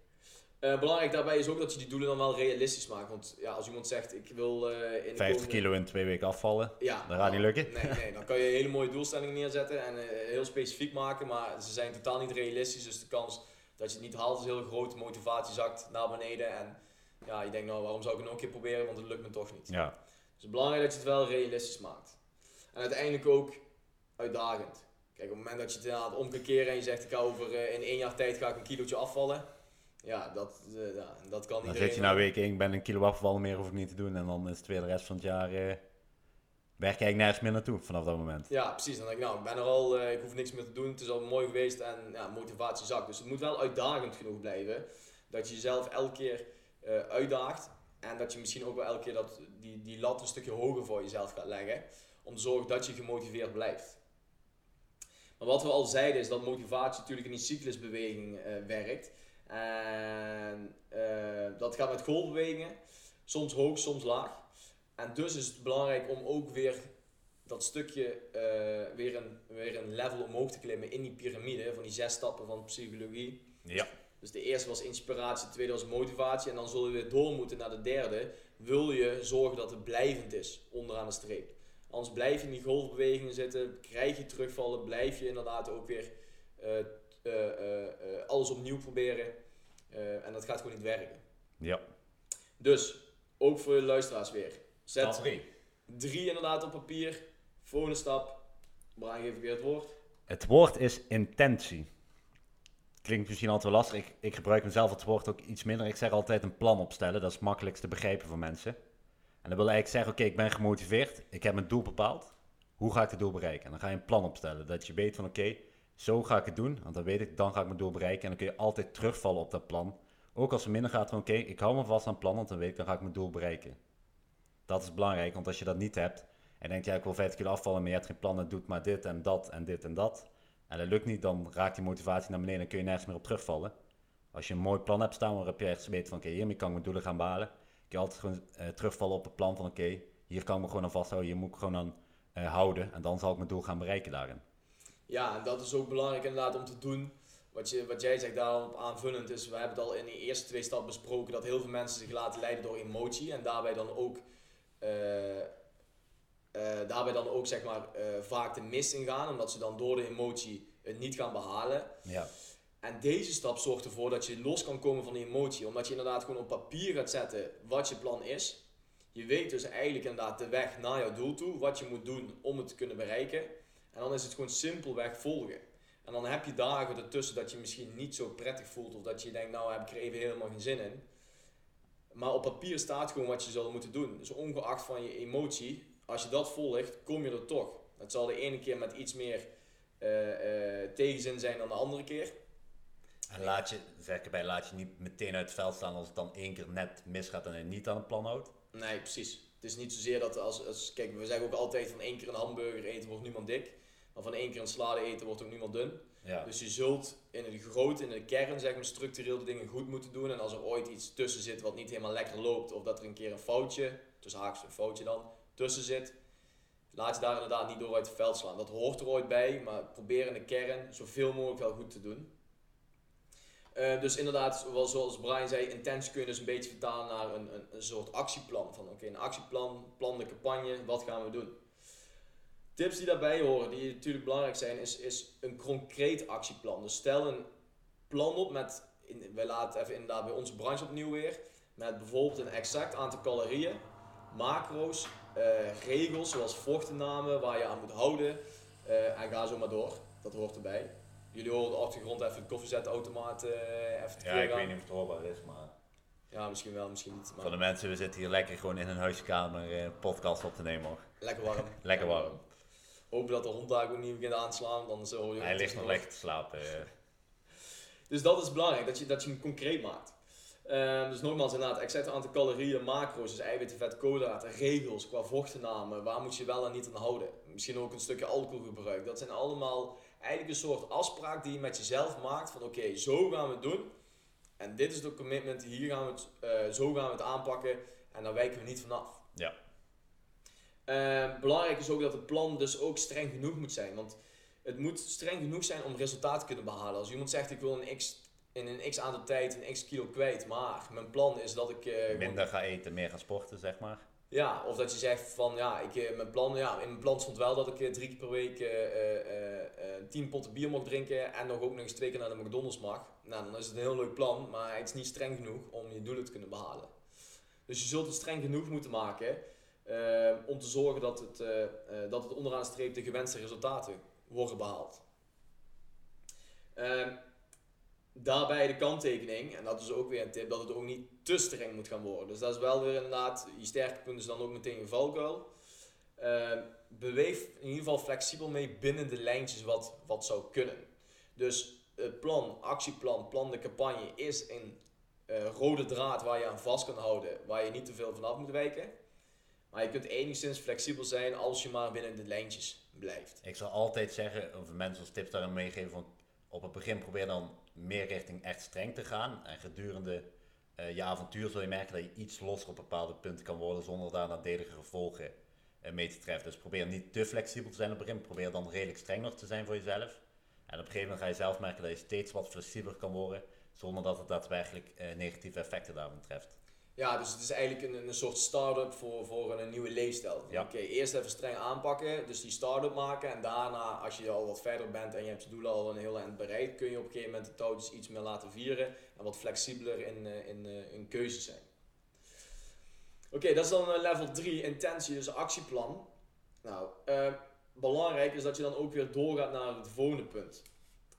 S1: Eh, belangrijk daarbij is ook dat je die doelen dan wel realistisch maakt. Want ja, als iemand zegt, ik wil eh in de
S2: 50
S1: komende-
S2: kilo in twee weken afvallen.
S1: ja,
S2: Dat gaat niet lukken.
S1: Nee, nee, dan kan je hele mooie doelstellingen neerzetten en eh, heel specifiek maken, maar ze zijn totaal niet realistisch. Dus de kans dat je het niet haalt is heel groot. De motivatie zakt naar beneden en ja, je denkt nou waarom zou ik het nog een keer proberen, want het lukt me toch niet.
S2: Ja,
S1: Dus het is belangrijk dat je het wel realistisch maakt. En uiteindelijk ook uitdagend. Kijk, op het moment dat je het inderdaad om kan keren en je zegt ik ga over in één jaar tijd ga ik een kilootje afvallen. Ja, dat, eh, ja, dat kan
S2: dan
S1: iedereen.
S2: zit je na week 1, ik ben een kilo afgevallen, meer hoef ik niet te doen. En dan is het weer de rest van het jaar, eh, werk eigenlijk nergens meer naartoe vanaf dat moment.
S1: Ja, precies. Dan denk ik, nou, ik ben er al, eh, ik hoef niks meer te doen, het is al mooi geweest en ja, motivatie zakt. Dus het moet wel uitdagend genoeg blijven, dat je jezelf elke keer uitdaagt en dat je misschien ook wel elke keer dat, die, die lat een stukje hoger voor jezelf gaat leggen, om te zorgen dat je gemotiveerd blijft. Maar wat we al zeiden is dat motivatie natuurlijk in die cyclusbeweging werkt. En eh, dat gaat met golfbewegingen, soms hoog, soms laag. En dus is het belangrijk om ook weer dat stukje eh, weer, een, weer een level omhoog te klimmen in die piramide van die zes stappen van psychologie.
S2: Ja.
S1: Dus de eerste was inspiratie, de tweede was motivatie en dan zullen we weer door moeten naar de derde. Wil je zorgen dat het blijvend is onderaan de streep. Anders blijf je in die golfbewegingen zitten, krijg je terugvallen, blijf je inderdaad ook weer eh, alles opnieuw proberen. Eh, en dat gaat gewoon niet werken.
S2: Ja.
S1: Dus, ook voor de luisteraars weer. Zet
S2: drie.
S1: drie inderdaad op papier. Volgende stap. Brian, geef ik weer het woord.
S2: Het woord is intentie. Klinkt misschien altijd wel lastig. Ik, ik gebruik mezelf het woord ook iets minder. Ik zeg altijd een plan opstellen. Dat is het makkelijkst te begrijpen voor mensen. En dat wil eigenlijk zeggen, oké, ik ben gemotiveerd. Ik heb mijn doel bepaald. Hoe ga ik het doel bereiken? En dan ga je een plan opstellen. Dat je weet van, oké, zo ga ik het doen. Want dan weet ik, dan ga ik mijn doel bereiken. En dan kun je altijd terugvallen op dat plan. Ook als het minder gaat van, oké, ik hou me vast aan het plan. Want dan weet ik, dan ga ik mijn doel bereiken. Dat is belangrijk, want als je dat niet hebt... En denkt, ja, ik wil 50 kilo afvallen, maar je hebt geen plan. Het doet maar dit en dat en dit en dat. En dat lukt niet, dan raakt die motivatie naar beneden en kun je nergens meer op terugvallen. Als je een mooi plan hebt staan waarop je echt weet van oké, hiermee kan ik mijn doelen gaan behalen. Kun je altijd gewoon eh, terugvallen op het plan van oké, hier kan ik me gewoon aan vasthouden, hier moet ik gewoon aan eh, houden. En dan zal ik mijn doel gaan bereiken daarin.
S1: Ja, en dat is ook belangrijk inderdaad om te doen. Wat, je, wat jij zegt daarop aanvullend is, we hebben het al in die eerste twee stappen besproken, dat heel veel mensen zich laten leiden door emotie. En daarbij dan ook, eh, eh, daarbij dan ook zeg maar, eh, vaak de mist ingaan, omdat ze dan door de emotie het niet gaan behalen.
S2: Ja,
S1: En deze stap zorgt ervoor dat je los kan komen van die emotie. Omdat je inderdaad gewoon op papier gaat zetten wat je plan is. Je weet dus eigenlijk inderdaad de weg naar jouw doel toe, wat je moet doen om het te kunnen bereiken. En dan is het gewoon simpelweg volgen. En dan heb je dagen ertussen dat je misschien niet zo prettig voelt of dat je denkt, nou heb ik er even helemaal geen zin in. Maar op papier staat gewoon wat je zal moeten doen. Dus ongeacht van je emotie, als je dat volgt, kom je er toch. Het zal de ene keer met iets meer uh, uh, tegenzin zijn dan de andere keer.
S2: En laat je, zeg erbij, laat je niet meteen uit het veld staan als het dan één keer net misgaat en je niet aan het plan houdt?
S1: Nee, precies. Het is niet zozeer dat als, als kijk, we zeggen ook altijd van één keer een hamburger eten wordt niemand dik. Maar van één keer een salade eten wordt ook niemand dun.
S2: Ja.
S1: Dus je zult in de grote, in de kern, zeg maar, structureel de dingen goed moeten doen. En als er ooit iets tussen zit wat niet helemaal lekker loopt, of dat er een keer een foutje, tussen haakjes een foutje dan, tussen zit, laat je daar inderdaad niet door uit het veld slaan. Dat hoort er ooit bij, maar probeer in de kern zoveel mogelijk wel goed te doen. Uh, dus inderdaad, zoals Brian zei, intentie kun je dus een beetje vertalen naar een, een, een soort actieplan. Van oké, een actieplan, plan de campagne, wat gaan we doen? Tips die daarbij horen, die natuurlijk belangrijk zijn, is, is een concreet actieplan. Dus stel een plan op met, wij laten even inderdaad bij onze branche opnieuw weer, met bijvoorbeeld een exact aantal calorieën, macro's, uh, regels zoals vochtenname waar je aan moet houden uh, en ga zo maar door. Dat hoort erbij. Jullie horen de achtergrond even de koffiezetautomaat uh, even
S2: Ja, ik weet niet of het hoorbaar is, maar...
S1: Ja, misschien wel, misschien niet. Maar...
S2: Voor de mensen, we zitten hier lekker gewoon in een huiskamer podcast op te nemen hoor.
S1: Lekker warm.
S2: lekker warm.
S1: Hopen dat de hond daar ook niet begint aan te slaan, dan zo je
S2: Hij ligt nog lekker te slapen.
S1: dus dat is belangrijk, dat je, dat je hem concreet maakt. Um, dus nogmaals, inderdaad, exact aantal calorieën, macro's, dus eiwitten, vet, koolhydraten, regels qua vochtenname, waar moet je wel en niet aan houden. Misschien ook een stukje alcoholgebruik. Dat zijn allemaal eigenlijk een soort afspraak die je met jezelf maakt van oké, zo gaan we het doen. En dit is de commitment, hier gaan we het, uh, zo gaan we het aanpakken en daar wijken we niet vanaf.
S2: Ja.
S1: Uh, belangrijk is ook dat het plan dus ook streng genoeg moet zijn. Want het moet streng genoeg zijn om resultaat te kunnen behalen. Als iemand zegt ik wil een x, in een x aantal tijd een x kilo kwijt, maar mijn plan is dat ik... Uh,
S2: Minder ga eten, meer ga sporten, zeg maar.
S1: Ja, of dat je zegt van ja, ik, eh, mijn plan, ja, in mijn plan stond wel dat ik drie keer per week uh, tien potten bier mag drinken en nog ook nog eens twee keer naar de McDonald's mag. Nou, dan is het een heel leuk plan, maar het is niet streng genoeg om je doelen te kunnen behalen. Dus je zult het streng genoeg moeten maken om te zorgen dat het, uh, uh, dat het onderaan de streep de gewenste resultaten worden behaald. Ehm, daarbij de kanttekening, en dat is ook weer een tip, dat het ook niet te streng moet gaan worden. Dus dat is wel weer inderdaad, je sterke punt is dan ook meteen je valkuil. Ehm, beweeg in ieder geval flexibel mee binnen de lijntjes wat, wat zou kunnen. Dus het plan, actieplan, plan de campagne is een rode draad waar je aan vast kan houden, waar je niet te veel vanaf moet wijken. Maar je kunt enigszins flexibel zijn als je maar binnen de lijntjes blijft.
S2: Ik zal altijd zeggen, of mensen als tips daarin meegeven, van op het begin probeer dan meer richting echt streng te gaan. En gedurende uh, je avontuur zul je merken dat je iets losser op bepaalde punten kan worden zonder daar nadelige gevolgen uh, mee te treffen. Dus probeer niet te flexibel te zijn op het begin. Probeer dan redelijk streng te zijn voor jezelf. En op een gegeven moment ga je zelf merken dat je steeds wat flexibeler kan worden zonder dat het daadwerkelijk uh, negatieve effecten daarvan treft.
S1: Ja, dus het is eigenlijk een, een soort start-up voor, voor een nieuwe leefstijl.
S2: Ja.
S1: Oké, eerst even streng aanpakken, dus die start-up maken. En daarna, als je al wat verder bent en je hebt je doelen al een heel eind bereikt, kun je op een gegeven moment de touwtjes iets meer laten vieren en wat flexibeler in, in, in keuzes zijn. Oké, dat is dan level 3, intentie, dus actieplan. Nou, uh, belangrijk is dat je dan ook weer doorgaat naar het volgende punt.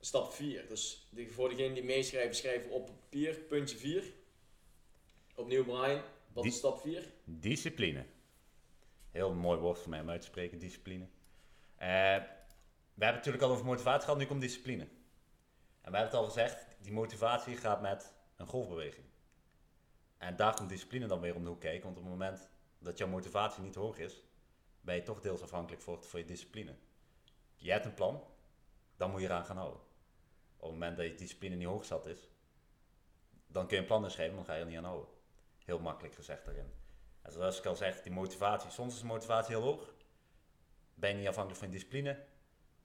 S1: Stap 4. Dus voor degene die meeschrijven, schrijven op papier, puntje 4. Opnieuw Brian, wat is stap 4?
S2: Discipline. Heel mooi woord voor mij om uit te spreken, discipline. Uh, we hebben het natuurlijk al over motivatie gehad, nu komt discipline. En we hebben het al gezegd, die motivatie gaat met een golfbeweging. En daar komt discipline dan weer om de hoek kijken, want op het moment dat jouw motivatie niet hoog is, ben je toch deels afhankelijk voor, voor je discipline. Je hebt een plan, dan moet je eraan gaan houden. Op het moment dat je discipline niet hoog zat is, dan kun je een plan schrijven, dan ga je er niet aan houden. Heel makkelijk gezegd daarin. En zoals ik al zeg, die motivatie, soms is de motivatie heel hoog. Ben je niet afhankelijk van discipline.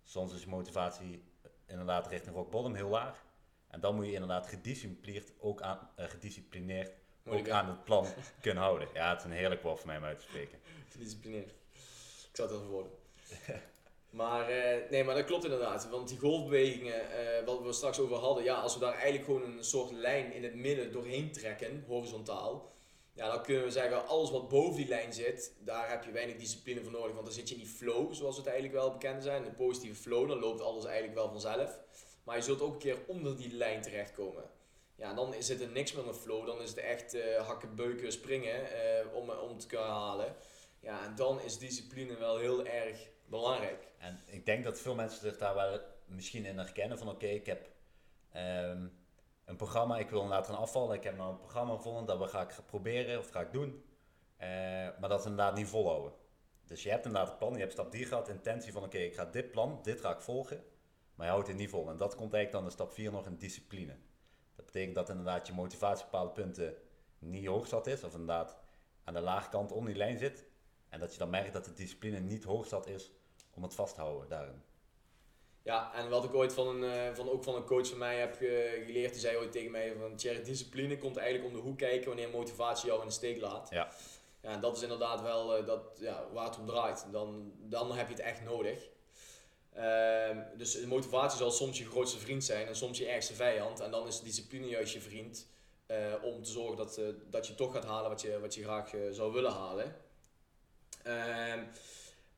S2: Soms is motivatie inderdaad richting rock bottom heel laag. En dan moet je inderdaad gedisciplineerd ook aan, uh, gedisciplineerd ook aan het plan kunnen houden. Ja, het is een heerlijk woord voor mij om uit te spreken.
S1: Gedisciplineerd. Ik zou het wel verwoorden. Maar, uh, nee, maar dat klopt inderdaad. Want die golfbewegingen, uh, wat we straks over hadden, ja, als we daar eigenlijk gewoon een soort lijn in het midden doorheen trekken, horizontaal, Ja, dan kunnen we zeggen, alles wat boven die lijn zit, daar heb je weinig discipline voor nodig. Want dan zit je in die flow, zoals we het eigenlijk wel bekend zijn. Een positieve flow, dan loopt alles eigenlijk wel vanzelf. Maar je zult ook een keer onder die lijn terechtkomen. Ja, dan zit er niks meer een flow. Dan is het echt uh, hakken, beuken, springen om, om te kunnen halen. Ja, en dan is discipline wel heel erg belangrijk.
S2: En ik denk dat veel mensen zich daar wel misschien in herkennen van oké, ik heb um, een programma, ik wil laten afvallen, ik heb nou een programma gevonden, dat we ga ik proberen of ga ik doen. Uh, maar dat inderdaad niet volhouden. Dus je hebt inderdaad het plan, je hebt stap 3 gehad, intentie van oké, ik ga dit plan, dit ga ik volgen, maar je houdt het niet vol. En dat komt eigenlijk dan in stap 4 nog in discipline. Dat betekent dat inderdaad je motivatie op bepaalde punten niet hoog zat is, of inderdaad aan de lage kant onder die lijn zit. En dat je dan merkt dat de discipline niet hoog zat is om het vast te houden daarin.
S1: Ja, en wat ik ooit van een, uh, van, ook van een coach van mij heb geleerd, die zei ooit tegen mij van Thierry, discipline komt eigenlijk om de hoek kijken wanneer motivatie jou in de steek laat.
S2: Ja.
S1: Ja, en dat is inderdaad wel uh, dat, ja, waar het om draait. Dan, dan heb je het echt nodig. Uh, dus motivatie zal soms je grootste vriend zijn en soms je ergste vijand. En dan is discipline juist je vriend uh, om te zorgen dat, dat je toch gaat halen wat je, wat je graag zou willen halen.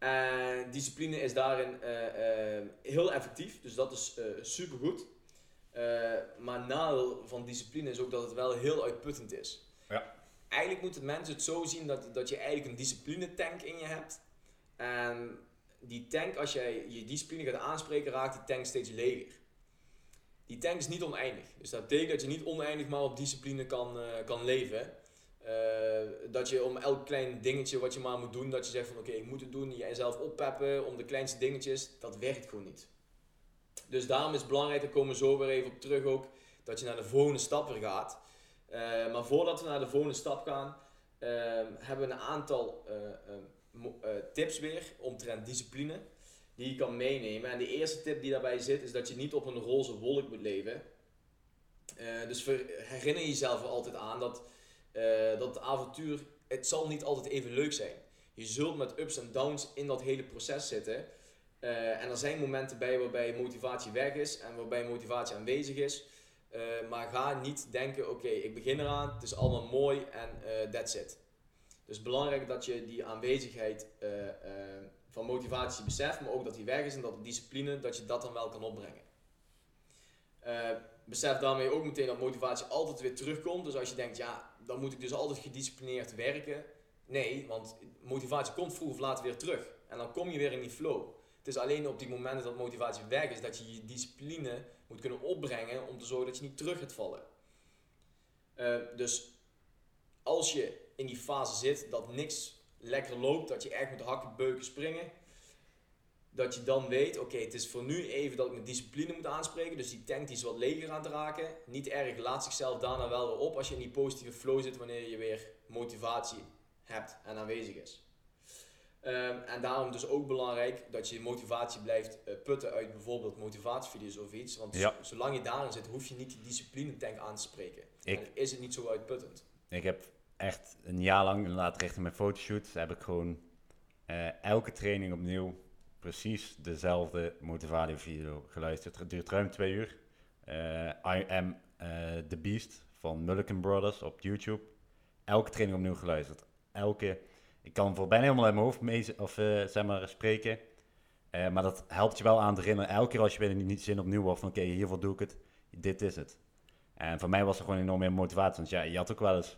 S1: En discipline is daarin uh, uh, heel effectief, dus dat is uh, super goed. maar nadeel van discipline is ook dat het wel heel uitputtend is.
S2: Ja.
S1: Eigenlijk moeten mensen het zo zien dat, dat je eigenlijk een discipline tank in je hebt. En die tank, als jij je discipline gaat aanspreken, raakt die tank steeds leger. Die tank is niet oneindig. Dus dat betekent dat je niet oneindig maar op discipline kan, kan leven. Uh, dat je om elk klein dingetje wat je maar moet doen, dat je zegt van oké, ik moet het doen, jezelf oppeppen om de kleinste dingetjes, dat werkt gewoon niet. Dus daarom is het belangrijk, daar komen we zo weer even op terug ook, dat je naar de volgende stap weer gaat. Uh, maar voordat we naar de volgende stap gaan, uh, hebben we een aantal tips weer omtrent discipline die je kan meenemen. En de eerste tip die daarbij zit, is dat je niet op een roze wolk moet leven. dus herinner jezelf er altijd aan dat uh, dat het avontuur, het zal niet altijd even leuk zijn. Je zult met ups en downs in dat hele proces zitten. Uh, en er zijn momenten bij waarbij motivatie weg is en waarbij motivatie aanwezig is. Uh, maar ga niet denken, oké, ik begin eraan, het is allemaal mooi en that's it. Dus belangrijk dat je die aanwezigheid van motivatie beseft, maar ook dat die weg is en dat de discipline, dat je dat dan wel kan opbrengen besef daarmee ook meteen dat motivatie altijd weer terugkomt. Dus als je denkt, ja, dan moet ik dus altijd gedisciplineerd werken. Nee, want motivatie komt vroeg of laat weer terug. En dan kom je weer in die flow. Het is alleen op die momenten dat motivatie weg is, dat je je discipline moet kunnen opbrengen om te zorgen dat je niet terug gaat vallen. Uh, dus als je in die fase zit dat niks lekker loopt, dat je echt de hakken beuken springen, dat je dan weet, oké, het is voor nu even dat ik mijn discipline moet aanspreken. Dus die tank die is wat leger aan te raken. Niet erg, laat zichzelf daarna wel weer op als je in die positieve flow zit wanneer je weer motivatie hebt en aanwezig is. Um, en daarom dus ook belangrijk dat je motivatie blijft uh, putten uit bijvoorbeeld motivatievideo's of iets. Want
S2: ja.
S1: zolang je daarin zit, hoef je niet die discipline tank aan te spreken. Ik, en is het niet zo uitputtend.
S2: Ik heb echt een jaar lang, later richting mijn fotoshoots, heb ik gewoon uh, elke training opnieuw precies dezelfde motivatievideo geluisterd. Het duurt ruim twee uur. Uh, I am uh, the Beast van Mulliken Brothers op YouTube. Elke training opnieuw geluisterd. Elke, ik kan voor bijna helemaal uit mijn hoofd mee, of, uh, zeg maar, spreken. maar dat helpt je wel aan te herinneren. Elke keer als je weer niet zin opnieuw wordt van oké, hiervoor doe ik het. Dit is het. En voor mij was er gewoon enorm meer motivatie. Want ja, je had ook wel eens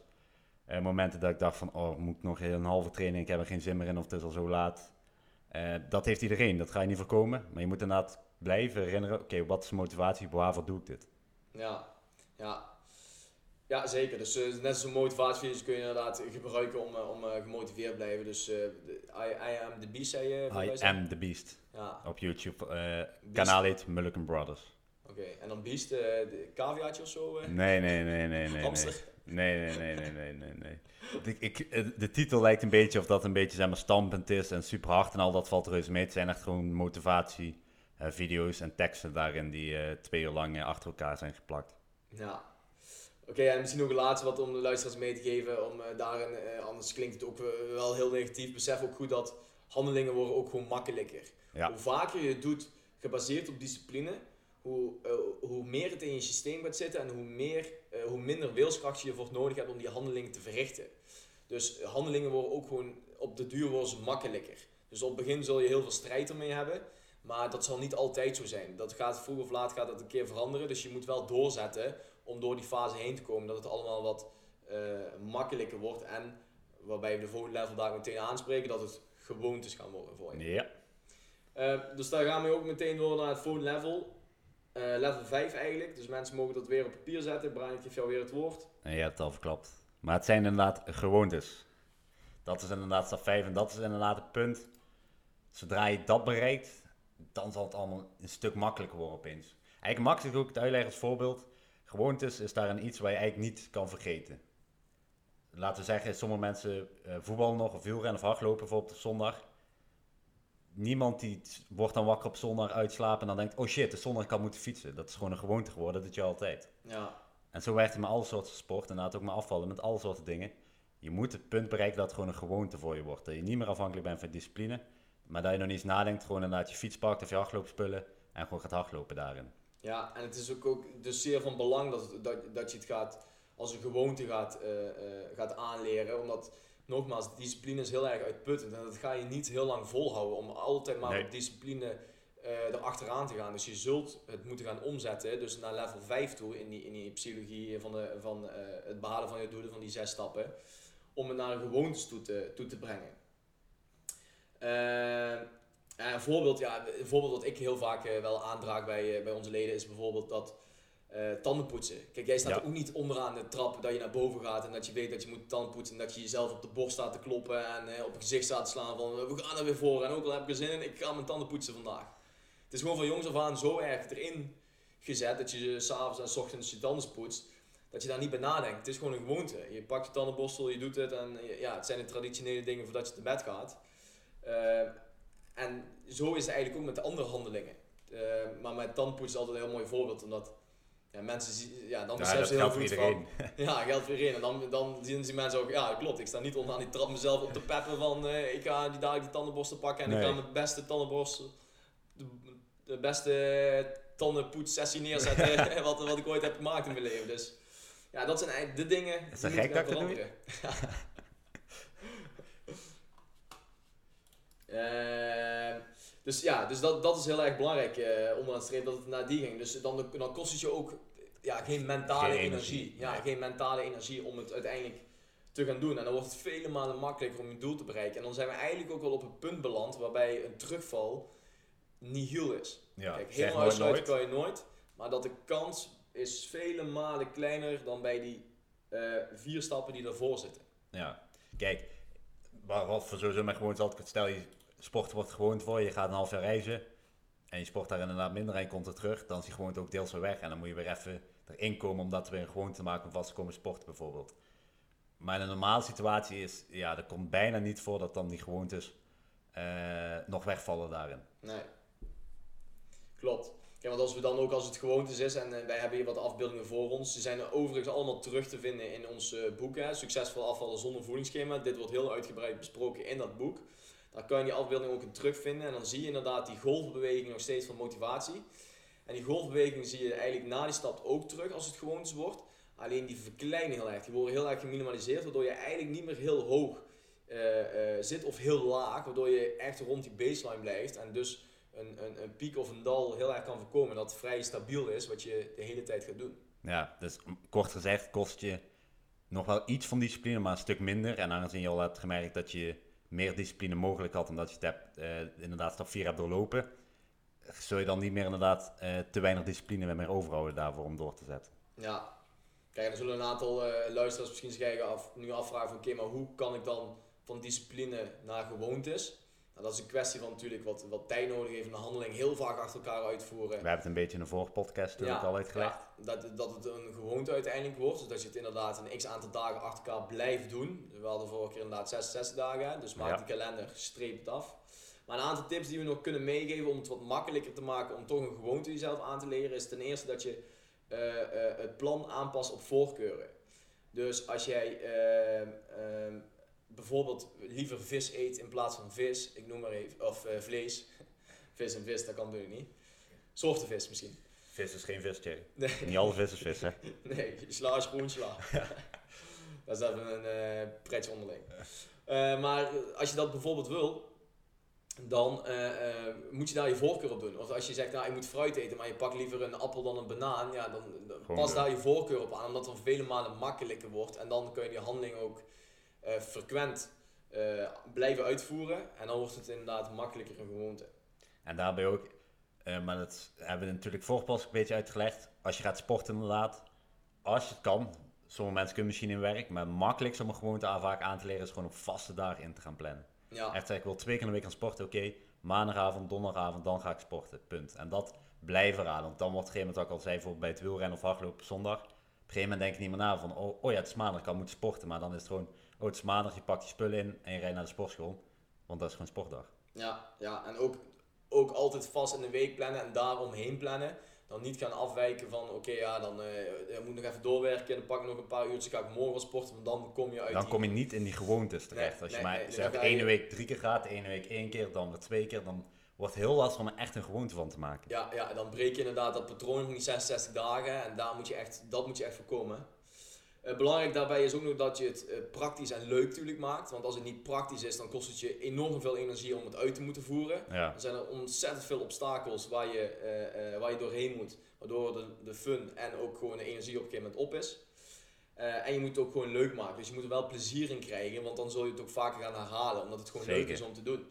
S2: momenten dat ik dacht van oh, moet ik nog een halve training, ik heb er geen zin meer in of het is al zo laat. Uh, dat heeft iedereen, dat ga je niet voorkomen. Maar je moet inderdaad blijven herinneren, oké, wat is de motivatie, waarvoor doe ik dit?
S1: Ja, ja. Ja, zeker. Dus uh, net zo'n motivatievideo's kun je inderdaad gebruiken om, uh, om gemotiveerd te blijven. Dus I, I am the beast, zei je?
S2: I am the beast. Ja. Op YouTube. kanaal heet Mulligan Brothers.
S1: Oké, okay. en dan beast, de caviaatje of zo?
S2: Nee, nee, nee, nee, nee. Hamster? Nee, nee, nee, nee, nee, nee. nee. De, ik, eh, de titel lijkt een beetje of dat een beetje zeg maar, stampend is en super hard en al dat valt reuze mee. Het zijn echt gewoon motivatie, uh, video's en teksten daarin die twee uur lang achter elkaar zijn geplakt.
S1: Ja. Oké, en misschien nog een laatste wat om de luisteraars mee te geven. Om, daarin, anders klinkt het ook wel heel negatief. Besef ook goed dat handelingen worden ook gewoon makkelijker.
S2: Ja.
S1: Hoe vaker je het doet gebaseerd op discipline, hoe, eh, hoe meer het in je systeem gaat zitten en hoe, meer, eh, hoe minder wilskracht je ervoor nodig hebt om die handelingen te verrichten. Dus handelingen worden ook gewoon op de duur worden ze makkelijker. Dus op het begin zul je heel veel strijd ermee hebben, maar dat zal niet altijd zo zijn. Dat gaat vroeg of laat gaat dat een keer veranderen, dus je moet wel doorzetten om door die fase heen te komen, dat het allemaal wat eh, makkelijker wordt en waarbij we de volgende level daar meteen aanspreken, dat het gewoontes gaan worden voor je.
S2: Ja.
S1: Uh, dus daar gaan we ook meteen door naar het volgende level. Uh, level 5 eigenlijk. Dus mensen mogen dat weer op papier zetten. Brian, ik geef jou weer het woord.
S2: Nee, je hebt het al verklapt. Maar het zijn inderdaad gewoontes. Dat is inderdaad stap 5 en dat is inderdaad het punt. Zodra je dat bereikt, dan zal het allemaal een stuk makkelijker worden opeens. Eigenlijk makkelijk ook het uitleggen als voorbeeld. Gewoontes is daar een iets waar je eigenlijk niet kan vergeten. Laten we zeggen, sommige mensen uh, voetballen nog of wielrennen of hardlopen bijvoorbeeld op zondag niemand die wordt dan wakker op zondag uitslapen en dan denkt, oh shit, de zondag kan moeten fietsen. Dat is gewoon een gewoonte geworden, dat doe je altijd.
S1: Ja.
S2: En zo werkt het met alle soorten sport, inderdaad ook met afvallen, met alle soorten dingen. Je moet het punt bereiken dat het gewoon een gewoonte voor je wordt. Dat je niet meer afhankelijk bent van discipline, maar dat je nog niet eens nadenkt, gewoon inderdaad je fiets pakt of je hardloopspullen en gewoon gaat hardlopen daarin.
S1: Ja, en het is ook, ook dus zeer van belang dat, dat, dat je het gaat, als een gewoonte gaat, uh, uh, gaat aanleren, omdat nogmaals, discipline is heel erg uitputtend. En dat ga je niet heel lang volhouden om altijd maar op discipline uh, erachteraan te gaan. Dus je zult het moeten gaan omzetten, dus naar level 5 toe in die, in die psychologie van, de, van uh, het behalen van je doelen, van die zes stappen, om het naar een gewoontes toe te, toe te brengen. Uh, een, voorbeeld, ja, een voorbeeld wat ik heel vaak wel aandraag bij, bij onze leden is bijvoorbeeld dat uh, tanden poetsen. Kijk, jij staat ook niet onderaan de trap dat je naar boven gaat en dat je weet dat je moet tanden poetsen en dat je jezelf op de borst staat te kloppen en uh, op je gezicht staat te slaan van we gaan er weer voor en ook al heb ik er zin in, ik ga mijn tanden poetsen vandaag. Het is gewoon van jongs af aan zo erg erin gezet dat je s'avonds en s ochtends je tanden poetst, dat je daar niet bij nadenkt. Het is gewoon een gewoonte. Je pakt je tandenborstel, je doet het en ja, het zijn de traditionele dingen voordat je te bed gaat. Uh, en zo is het eigenlijk ook met de andere handelingen. maar met tandpoetsen is altijd een heel mooi voorbeeld, omdat ja, mensen zien, ja, dan beseffen ze heel goed van, ja, geld voor iedereen. En dan, dan zien die mensen ook, ja klopt, ik sta niet onderaan die trap mezelf op te peppen van, uh, ik ga die dadelijk die tandenborstel pakken en ik ga mijn beste tandenborstel, de, de beste tandenpoetssessie neerzetten wat, wat ik ooit heb gemaakt in mijn leven. Dus ja, dat zijn eigenlijk de dingen
S2: die gek dat veranderen.
S1: uh, Dus ja, dus dat, dat is heel erg belangrijk uh, onderaan de streep dat het naar die ging. Dus dan, dan kost het je ook ja, geen mentale geen energie. energie. Ja, geen mentale energie om het uiteindelijk te gaan doen. En dan wordt het vele malen makkelijker om je doel te bereiken. En dan zijn we eigenlijk ook wel op een punt beland waarbij een terugval nihil is.
S2: Ja,
S1: Kijk, helemaal uitsluiten kan je nooit. Maar dat de kans is vele malen kleiner dan bij die uh, vier stappen die ervoor zitten.
S2: Ja, kijk, wat voor sowieso gewoon altijd stel je sport wordt gewoond voor je, gaat een half jaar reizen en je sport daar inderdaad minder en je komt er terug, dan is die gewoonte ook deels weer weg en dan moet je weer even erin komen om dat weer een gewoonte te maken om vast te komen sporten bijvoorbeeld. Maar in een normale situatie is, ja, er komt bijna niet voor dat dan die gewoontes uh, nog wegvallen daarin.
S1: Nee. Klopt. Want als we dan ook als het gewoontes is en uh, wij hebben hier wat afbeeldingen voor ons, die zijn er overigens allemaal terug te vinden in ons uh, boek, hè, Succesvol afvallen zonder voedingsschema. Dit wordt heel uitgebreid besproken in dat boek. Daar kan je die afbeelding ook in terugvinden. En dan zie je inderdaad die golfbeweging nog steeds van motivatie. En die golfbeweging zie je eigenlijk na die stap ook terug als het gewoontes wordt. Alleen die verkleinen heel erg. Die worden heel erg geminimaliseerd, waardoor je eigenlijk niet meer heel hoog uh, uh, zit of heel laag. Waardoor je echt rond die baseline blijft. En dus een, een, een piek of een dal heel erg kan voorkomen. Dat vrij stabiel is wat je de hele tijd gaat doen.
S2: Ja, dus kort gezegd kost je nog wel iets van discipline, maar een stuk minder. En aangezien je al hebt gemerkt dat je meer discipline mogelijk had, omdat je het hebt, uh, inderdaad stap 4 hebt doorlopen, zul je dan niet meer inderdaad uh, te weinig discipline meer overhouden daarvoor om door te zetten.
S1: Ja, kijk, er zullen een aantal uh, luisteraars misschien zich af, nu afvragen van oké, maar hoe kan ik dan van discipline naar gewoontes? Nou, dat is een kwestie van natuurlijk wat, wat tijd nodig heeft, een handeling heel vaak achter elkaar uitvoeren. We
S2: hebben het een beetje in de vorige podcast ja, al uitgelegd.
S1: Ja, dat, dat het een gewoonte uiteindelijk wordt, dus dat je het inderdaad een x aantal dagen achter elkaar blijft doen. We hadden vorige keer inderdaad 66 dagen, dus maak ja. die kalender, streep het af. Maar een aantal tips die we nog kunnen meegeven om het wat makkelijker te maken om toch een gewoonte jezelf aan te leren, is ten eerste dat je uh, uh, het plan aanpast op voorkeuren. Dus als jij uh, bijvoorbeeld liever vis eet in plaats van vis, ik noem maar even, of uh, vlees. vis en vis, dat kan natuurlijk niet. Soorten vis misschien.
S2: Vis is geen vis, Thierry.
S1: Nee.
S2: Niet alle vis is vis, hè?
S1: Nee, sla is gewoon sla. dat is even een eh pretje onderling. Eh, maar als je dat bijvoorbeeld wil, dan eh, eh, moet je daar je voorkeur op doen. Of als je zegt, nou, je moet fruit eten, maar je pakt liever een appel dan een banaan, ja, dan, dan pas daar je voorkeur op aan, omdat het dan vele malen makkelijker wordt. En dan kun je die handeling ook eh, frequent eh, blijven uitvoeren. En dan wordt het inderdaad makkelijker een gewoonte.
S2: En daarbij ook, eh, maar dat hebben we natuurlijk vorige pas een beetje uitgelegd. Als je gaat sporten inderdaad, als je het kan, sommige mensen kunnen misschien in werk, maar het makkelijkste om een gewoonte aan- vaak aan te leren is gewoon op vaste dagen in te gaan plannen.
S1: Ja,
S2: Echt zeg, ik wil twee keer in de week gaan sporten, oké, maandagavond, donderdagavond, dan ga ik sporten, punt. En dat blijven raden, want dan wordt op een gegeven moment, wat ik al zei, bijvoorbeeld bij het wielrennen of hardlopen op zondag, op een gegeven moment denk ik niet meer na van, oh, oh ja, het is maandag, ik kan moeten sporten, maar dan is het gewoon, oh het is maandag, je pakt je spullen in en je rijdt naar de sportschool, want dat is gewoon sportdag.
S1: Ja, ja en ook, ook altijd vast in de week plannen en daaromheen plannen. Dan niet gaan afwijken van, oké, ja, dan eh, ik moet nog even doorwerken, dan pak ik nog een paar uurtjes, ga ik morgen sporten, want dan kom je uit
S2: Dan
S1: die-
S2: kom je niet in die gewoontes terecht.
S1: Nee,
S2: Als je maar
S1: nee,
S2: zeg, de
S1: je-
S2: ene week drie keer gaat, de ene week één keer, dan weer twee keer, dan wordt heel lastig om er echt een gewoonte van te maken.
S1: Ja, ja, dan breek je inderdaad dat patroon van die 66 dagen en daar moet je echt, dat moet je echt voorkomen. Eh, belangrijk daarbij is ook nog dat je het eh, praktisch en leuk natuurlijk maakt. Want als het niet praktisch is, dan kost het je enorm veel energie om het uit te moeten voeren.
S2: Ja,
S1: Er zijn er ontzettend veel obstakels waar je, eh, waar je doorheen moet. Waardoor de, de fun en ook gewoon de energie op een gegeven moment op is. En je moet het ook gewoon leuk maken. Dus je moet er wel plezier in krijgen. Want dan zul je het ook vaker gaan herhalen. Omdat het gewoon leuk is om te doen.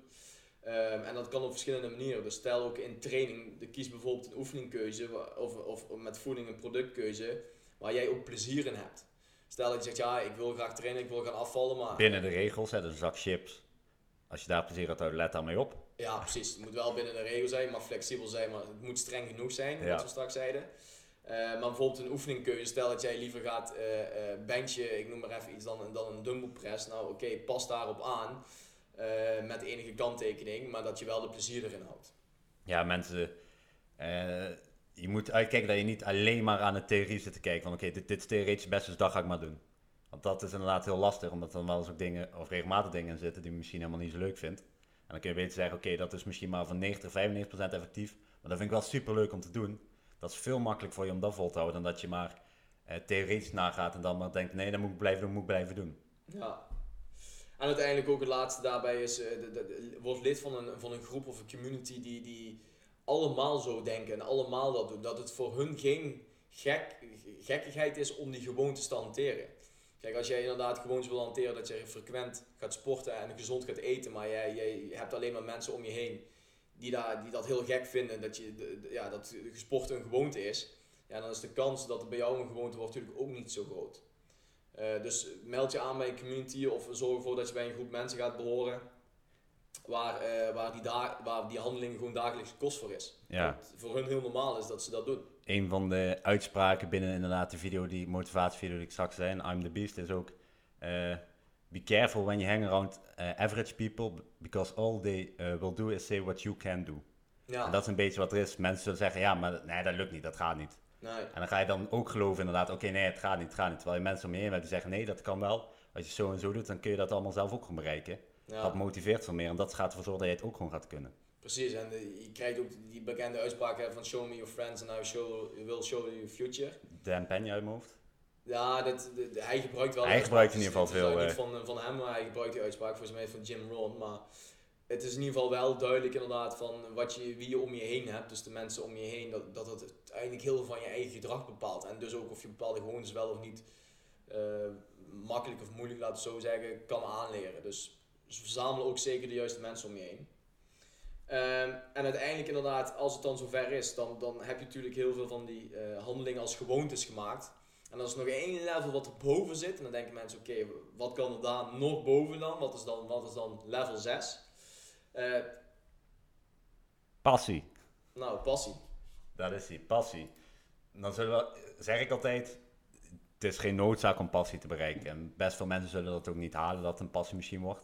S1: Ehm, en dat kan op verschillende manieren. Dus stel ook in training. de- Kies bijvoorbeeld een oefeningkeuze. Of, of met voeding een productkeuze. Waar jij ook plezier in hebt. Stel dat je zegt, ja, ik wil graag trainen. Ik wil gaan afvallen. Maar
S2: binnen de regels, hè, dus een zak chips. Als je daar plezier uit houdt, let daarmee op.
S1: Ja, precies. Het moet wel binnen de regel zijn, maar flexibel zijn, maar het moet streng genoeg zijn,
S2: Ja.
S1: wat we straks zeiden. Eh, maar bijvoorbeeld een oefeningkeuze, stel dat jij liever gaat benchen, ik noem maar even iets, dan, dan een dumbbell press. Nou oké, pas daarop aan, met enige kanttekening, maar dat je wel de plezier erin houdt.
S2: Ja, mensen, je moet uitkijken dat je niet alleen maar aan de theorie zit te kijken. Van oké, dit, dit is theoretisch best, dus dat ga ik maar doen. Want dat is inderdaad heel lastig, omdat er dan wel eens ook dingen, of regelmatig dingen in zitten die je misschien helemaal niet zo leuk vindt. En dan kun je beter zeggen, oké, dat is misschien maar van 90, 95% effectief. Maar dat vind ik wel super leuk om te doen. Dat is veel makkelijker voor je om dat vol te houden dan dat je maar eh, theoretisch nagaat en dan maar denkt, nee, dat moet ik blijven doen, moet ik blijven doen.
S1: Ja. En uiteindelijk ook het laatste daarbij is, eh, de, de- word lid van een, van een groep of een community die, die allemaal zo denken en allemaal dat doen. Dat het voor hun geen gek, gekkigheid is om die gewoontes te hanteren. Kijk, als jij inderdaad gewoontes wil hanteren dat je frequent gaat sporten en gezond gaat eten, maar jij, jij hebt alleen maar mensen om je heen die, daar, die dat heel gek vinden, dat, je, ja, dat sport een gewoonte is, ja, dan is de kans dat het bij jou een gewoonte wordt natuurlijk ook niet zo groot. Eh, dus meld je aan bij een community of zorg ervoor dat je bij een groep mensen gaat behoren waar, eh, waar, die, da waar die handeling gewoon dagelijks kost voor is.
S2: Ja.
S1: Dat het voor hun heel normaal is dat ze dat doen.
S2: een van de uitspraken binnen inderdaad de video, die motivatievideo die ik straks zei, I'm the Beast, is ook eh, be careful when you hang around eh, average people, because all they will do is say what you can do.
S1: Ja,
S2: En dat is een beetje wat er is. Mensen zullen zeggen, ja, maar nee, dat lukt niet, dat gaat niet.
S1: nee.
S2: En dan ga je dan ook geloven inderdaad, oké, nee, het gaat niet, het gaat niet. Terwijl je mensen om je heen hebt die zeggen, nee, dat kan wel. Als je zo en zo doet, dan kun je dat allemaal zelf ook gewoon bereiken.
S1: Ja.
S2: Dat motiveert veel meer en dat gaat ervoor zorgen dat je het ook gewoon gaat kunnen.
S1: Precies, en eh, je krijgt ook die bekende uitspraak hè, van show me your friends and I show, will show you your future.
S2: Dan Penny uit mijn hoofd.
S1: Ja, dat, hij gebruikt wel.
S2: Hij gebruikt in ieder geval
S1: Het is
S2: veel,
S1: Niet van, van hem, maar hij gebruikt die uitspraak volgens mij van Jim Rohn. Maar het is in ieder geval wel duidelijk inderdaad van wat je, wie je om je heen hebt. Dus de mensen om je heen, dat, dat het uiteindelijk heel veel van je eigen gedrag bepaalt. En dus ook of je bepaalde gewoontes wel of niet eh, makkelijk of moeilijk, laten we het zo zeggen, kan aanleren. Dus, dus verzamel ook zeker de juiste mensen om je heen. Ehm, en uiteindelijk inderdaad, als het dan zover is, dan, dan heb je natuurlijk heel veel van die eh, handelingen als gewoontes gemaakt. En als er nog één level wat erboven zit, en dan denken mensen, oké, wat kan er daar nog boven dan? Wat is dan, wat is dan level 6? Eh,
S2: Passie.
S1: nou, passie.
S2: Dat is die, passie. Dan zullen we, zeg ik altijd, het is geen noodzaak om passie te bereiken. En best veel mensen zullen dat ook niet halen, dat het een passiemachine wordt.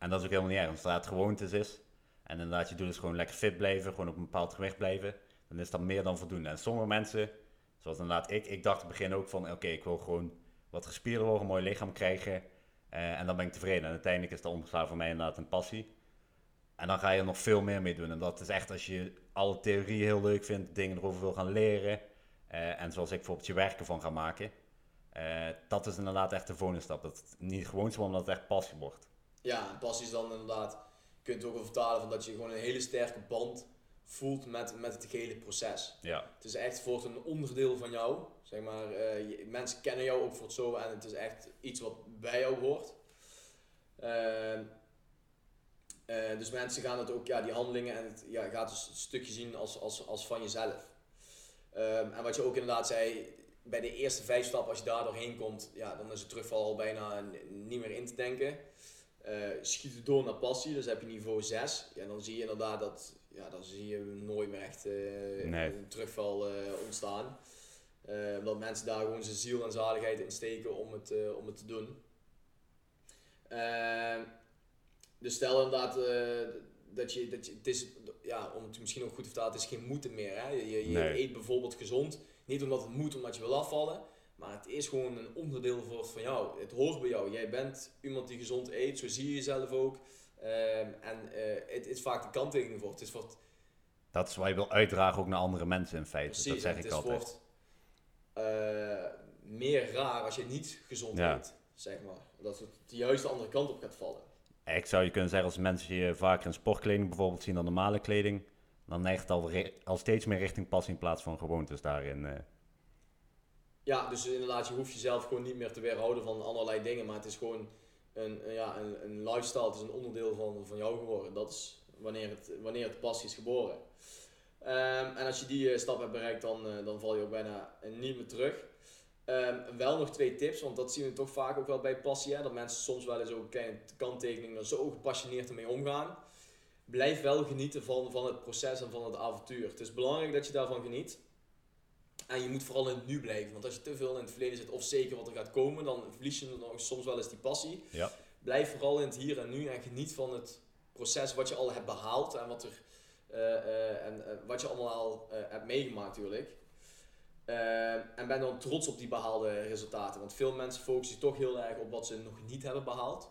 S2: En dat is ook helemaal niet erg, als het gewoontes is. En inderdaad, je doet dus gewoon lekker fit blijven, gewoon op een bepaald gewicht blijven. Dan is dat meer dan voldoende. En sommige mensen, zoals inderdaad ik, ik dacht in het begin ook van, oké, ik wil gewoon wat gespierder worden, een mooi lichaam krijgen. eh, en dan ben ik tevreden. En uiteindelijk is dat omgeslagen voor mij inderdaad een passie. En dan ga je er nog veel meer mee doen. En dat is echt als je alle theorieën heel leuk vindt, dingen erover wil gaan leren. eh, en zoals ik bijvoorbeeld je werken van ga maken. eh, dat is inderdaad echt de volgende stap. Dat het niet gewoon zo, maar dat het echt passie wordt.
S1: Ja, passie is dan inderdaad, je kunt het ook wel vertalen van dat je gewoon een hele sterke band voelt met, met het hele proces.
S2: Ja,
S1: Het is echt voor een onderdeel van jou. Zeg maar, eh, je- mensen kennen jou ook voor het zo en het is echt iets wat bij jou hoort. Ehm, eh, dus mensen gaan het ook, ja, die handelingen en het ja, gaat dus een stukje zien als, als, als van jezelf. Ehm, en wat je ook inderdaad zei, bij de eerste vijf stappen, als je daar doorheen komt, ja, dan is het terugval al bijna niet meer in te denken. Eh, schiet het door naar passie, dus heb je niveau 6. Ja, dan zie je inderdaad dat, ja, dan zie je nooit meer echt eh,
S2: Nee.
S1: een terugval eh, ontstaan. Omdat mensen daar gewoon zijn ziel en zaligheid in steken om het, om het te doen. Dus stel inderdaad dat je, dat je, het is, ja, om het misschien ook goed te vertalen, het is geen moeten meer. Hè? Je, je
S2: Nee.
S1: eet bijvoorbeeld gezond, niet omdat het moet, omdat je wil afvallen, maar het is gewoon een onderdeel voor, van jou. Het hoort bij jou. Jij bent iemand die gezond eet, zo zie je jezelf ook. Ehm, en eh, het is vaak de kanttekening voor. Het is het
S2: dat is wat je wil uitdragen ook naar andere mensen in feite.
S1: Precies,
S2: dat zeg
S1: het
S2: ik
S1: is
S2: altijd.
S1: wordt eh, meer raar als je niet gezond
S2: Ja.
S1: eet, zeg maar. Dat het de juiste andere kant op gaat vallen.
S2: Ik zou je kunnen zeggen, als mensen je vaker in sportkleding bijvoorbeeld zien dan normale kleding, dan neigt het al, al steeds meer richting passie in plaats van gewoontes daarin. eh.
S1: Ja, dus inderdaad, je hoeft jezelf gewoon niet meer te weerhouden van allerlei dingen, maar het is gewoon een, ja, een, een lifestyle, het is een onderdeel van, van jou geworden. Dat is wanneer het, wanneer het passie is geboren. Ehm, en als je die eh, stap hebt bereikt, dan, eh, dan val je ook bijna niet meer terug. Ehm, wel nog twee tips, want dat zien we toch vaak ook wel bij passie. Hè? Dat mensen soms wel eens ook kanttekeningen er zo gepassioneerd ermee omgaan. Blijf wel genieten van, van het proces en van het avontuur. Het is belangrijk dat je daarvan geniet. En je moet vooral in het nu blijven. Want als je te veel in het verleden zit, of zeker wat er gaat komen, dan verlies je nog soms wel eens die passie.
S2: Ja.
S1: Blijf vooral in het hier en nu en geniet van het proces wat je al hebt behaald en wat, er, eh, eh, en, eh, wat je allemaal al hebt meegemaakt natuurlijk. En ben dan trots op die behaalde resultaten. Want veel mensen focussen toch heel erg op wat ze nog niet hebben behaald.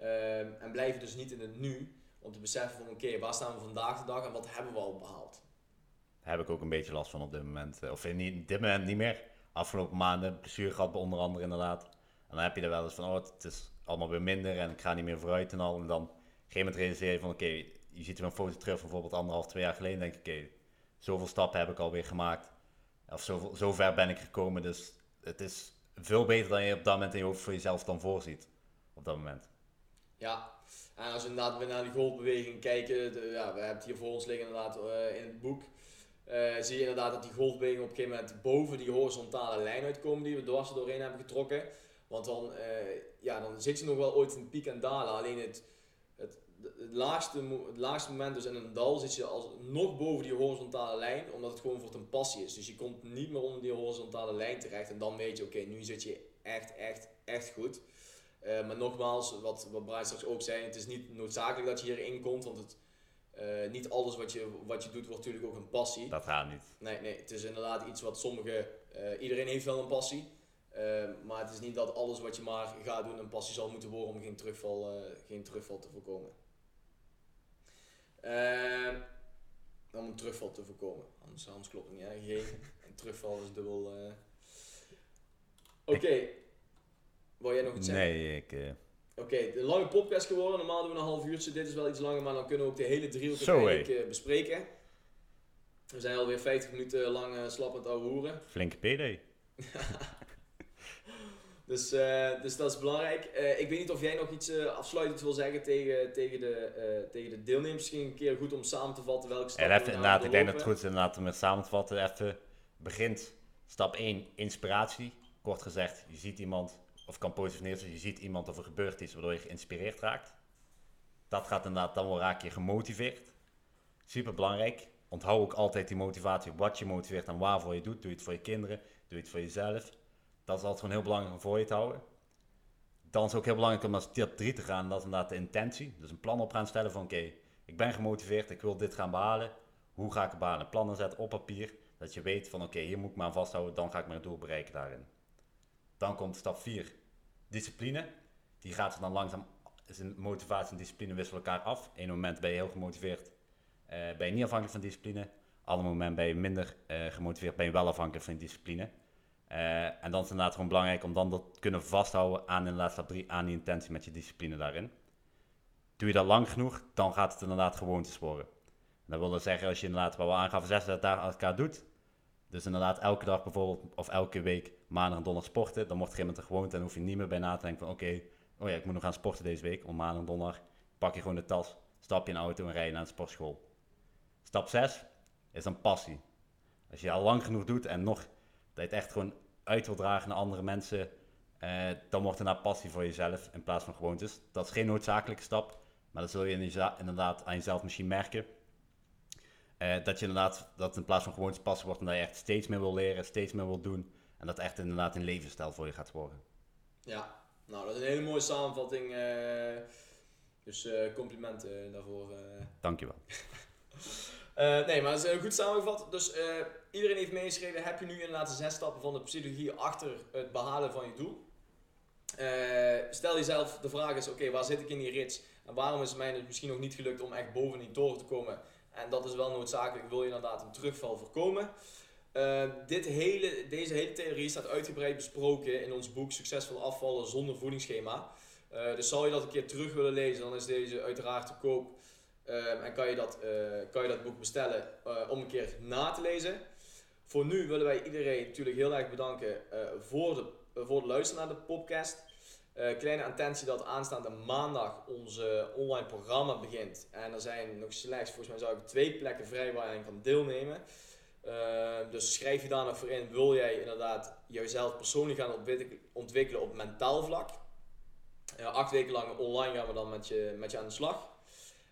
S1: Eh, en blijven dus niet in het nu om te beseffen van oké, waar staan we vandaag de dag en wat hebben we al behaald.
S2: Daar heb ik ook een beetje last van op dit moment. Eh, Of in dit moment niet meer. Afgelopen maanden blessure gehad, onder andere inderdaad. En dan heb je er wel eens van, oh, het is allemaal weer minder en ik ga niet meer vooruit en al. En dan op een gegeven moment van, oké, je ziet weer een foto terug bijvoorbeeld anderhalf, twee jaar geleden. denk ik, oké, zoveel stappen heb ik alweer gemaakt. Of zo ver ben ik gekomen. Dus het is veel beter dan je op dat moment in je hoofd voor jezelf dan voorziet. Op dat moment.
S1: Ja, en als we inderdaad weer naar die golfbeweging kijken, ja, we hebben het hier voor ons liggen inderdaad eh, in het boek. Eh, zie je inderdaad dat die golfbewegingen op een gegeven moment boven die horizontale lijn uitkomen die we dwars doorheen hebben getrokken. Want dan, eh, ja, dan zit je nog wel ooit in piek en dalen. Alleen het, het, het, laagste, het laagste moment, dus in een dal, zit je als nog boven die horizontale lijn, omdat het gewoon voor een passie is. Dus je komt niet meer onder die horizontale lijn terecht. En dan weet je, oké, nu zit je echt, echt, echt goed. Eh, maar nogmaals, wat, wat Brian straks ook zei, het is niet noodzakelijk dat je hierin komt, want het, eh, niet alles wat je, wat je doet wordt natuurlijk ook een passie.
S2: Dat gaat niet.
S1: Nee, nee, het is inderdaad iets wat sommige, eh, iedereen heeft wel een passie, eh, maar het is niet dat alles wat je maar gaat doen een passie zal moeten worden om geen terugval, geen terugval te voorkomen. Eh, om een terugval te voorkomen, anders, anders klopt het niet. Hè? Geen een terugval is dubbel. Oké, wil jij nog iets zeggen?
S2: Nee, ik... eh,
S1: Oké, de lange podcast geworden. Normaal doen we een half uurtje. Dit is wel iets langer, maar dan kunnen we ook de hele driehoek
S2: Zo,
S1: uiteindelijk eh, bespreken. We zijn alweer 50 minuten lang uh, slappend ouwe hoeren.
S2: flinke PD.
S1: Dus, eh, dus dat is belangrijk. Eh, ik weet niet of jij nog iets eh, afsluitend wil zeggen tegen, tegen, de, eh, tegen de deelnemers. Misschien een keer goed om samen te vatten welke
S2: En
S1: stappen
S2: even,
S1: we
S2: inderdaad, ik denk dat het goed is inderdaad om het samen te vatten. Even begint stap 1, inspiratie. Kort gezegd, je ziet iemand, of kan positief neerzetten, je ziet iemand of er gebeurt iets waardoor je geïnspireerd raakt. Dat gaat inderdaad, dan wel raak je gemotiveerd. Super belangrijk. Onthoud ook altijd die motivatie, wat je motiveert en waarvoor je doet. Doe het voor je kinderen, doe het voor jezelf. Dat is altijd gewoon heel belangrijk om voor je te houden. Dan is het ook heel belangrijk om naar stap 3 te gaan, dat is inderdaad de intentie. Dus een plan op gaan stellen van oké, ik ben gemotiveerd, ik wil dit gaan behalen. Hoe ga ik het behalen? Plannen zetten op papier, dat je weet van oké, hier moet ik me aan vasthouden, dan ga ik mijn doel bereiken daarin. Dan komt stap 4, discipline. Die gaat dan langzaam een motivatie en discipline wisselen elkaar af. Eén moment ben je heel gemotiveerd, eh, ben je niet afhankelijk van discipline. Ander moment ben je minder eh, gemotiveerd, ben je wel afhankelijk van discipline. Eh, en dan is het inderdaad gewoon belangrijk om dan dat kunnen vasthouden aan inderdaad stap 3, aan die intentie met je discipline daarin. Doe je dat lang genoeg, dan gaat het inderdaad gewoontes worden. En dat wil dus zeggen, als je inderdaad, wat we aangaven, 36 dagen elkaar doet, dus inderdaad elke dag bijvoorbeeld, of elke week, maandag en donderdag sporten, dan wordt het een gewoonte en hoef je niet meer bij na te denken van oké, oh ja, ik moet nog gaan sporten deze week, om maandag en donderdag, pak je gewoon de tas, stap je in de auto en rij je naar de sportschool. Stap 6 is een passie. Als je al lang genoeg doet en nog dat je het echt gewoon uit wil dragen naar andere mensen, eh, dan wordt het naar passie voor jezelf in plaats van gewoontes. Dat is geen noodzakelijke stap, maar dat zul je inderdaad aan jezelf misschien merken. Uh, dat je inderdaad, dat in plaats van gewoontes passie wordt, en dat je echt steeds meer wil leren, steeds meer wil doen. En dat echt inderdaad een levensstijl voor je gaat worden.
S1: Ja, nou dat is een hele mooie samenvatting. Uh, dus complimenten daarvoor.
S2: Dankjewel.
S1: Uh, nee, maar het is goed samengevat. Dus uh, iedereen heeft meegeschreven. Heb je nu inderdaad de zes stappen van de psychologie achter het behalen van je doel? Uh, stel jezelf de vraag is, oké, waar zit ik in die rits? En waarom is het mij misschien nog niet gelukt om echt boven die toren te komen? En dat is wel noodzakelijk, wil je inderdaad een terugval voorkomen. Dit hele, deze hele theorie staat uitgebreid besproken in ons boek Succesvol afvallen zonder voedingsschema. dus zal je dat een keer terug willen lezen, dan is deze uiteraard te koop Ehm, en kan je, dat, eh, kan je dat boek bestellen uh, om een keer na te lezen. Voor nu willen wij iedereen natuurlijk heel erg bedanken eh, voor, de, voor het luisteren naar de podcast. kleine attentie dat aanstaande maandag onze online programma begint. En er zijn nog slechts, volgens mij zou ik twee plekken vrij waar je kan deelnemen. Ehm, dus schrijf je daar nog voor in. Wil jij inderdaad jezelf persoonlijk gaan ontwikkelen op mentaal vlak? acht weken lang online gaan we dan met je, met je aan de slag.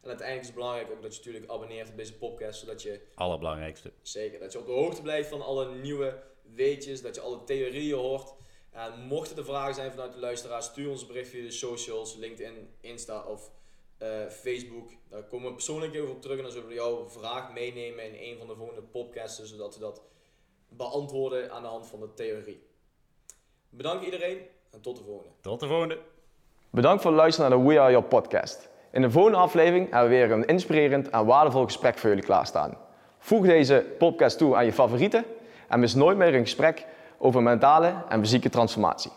S1: En uiteindelijk is het belangrijk ook dat je natuurlijk abonneert op deze podcast, zodat je...
S2: Allerbelangrijkste.
S1: Zeker, dat je op de hoogte blijft van alle nieuwe weetjes, dat je alle theorieën hoort. En mochten er vragen zijn vanuit de luisteraars, stuur ons een bericht via de socials, LinkedIn, Insta of uh, Facebook. Daar komen we persoonlijk even op terug en dan zullen we jouw vraag meenemen in een van de volgende podcasts, zodat we dat beantwoorden aan de hand van de theorie. Bedankt iedereen en tot de volgende.
S2: Tot de volgende.
S3: Bedankt voor het luisteren naar de We Are Your podcast. In de volgende aflevering hebben we weer een inspirerend en waardevol gesprek voor jullie klaarstaan. Voeg deze podcast toe aan je favorieten en mis nooit meer een gesprek over mentale en fysieke transformatie.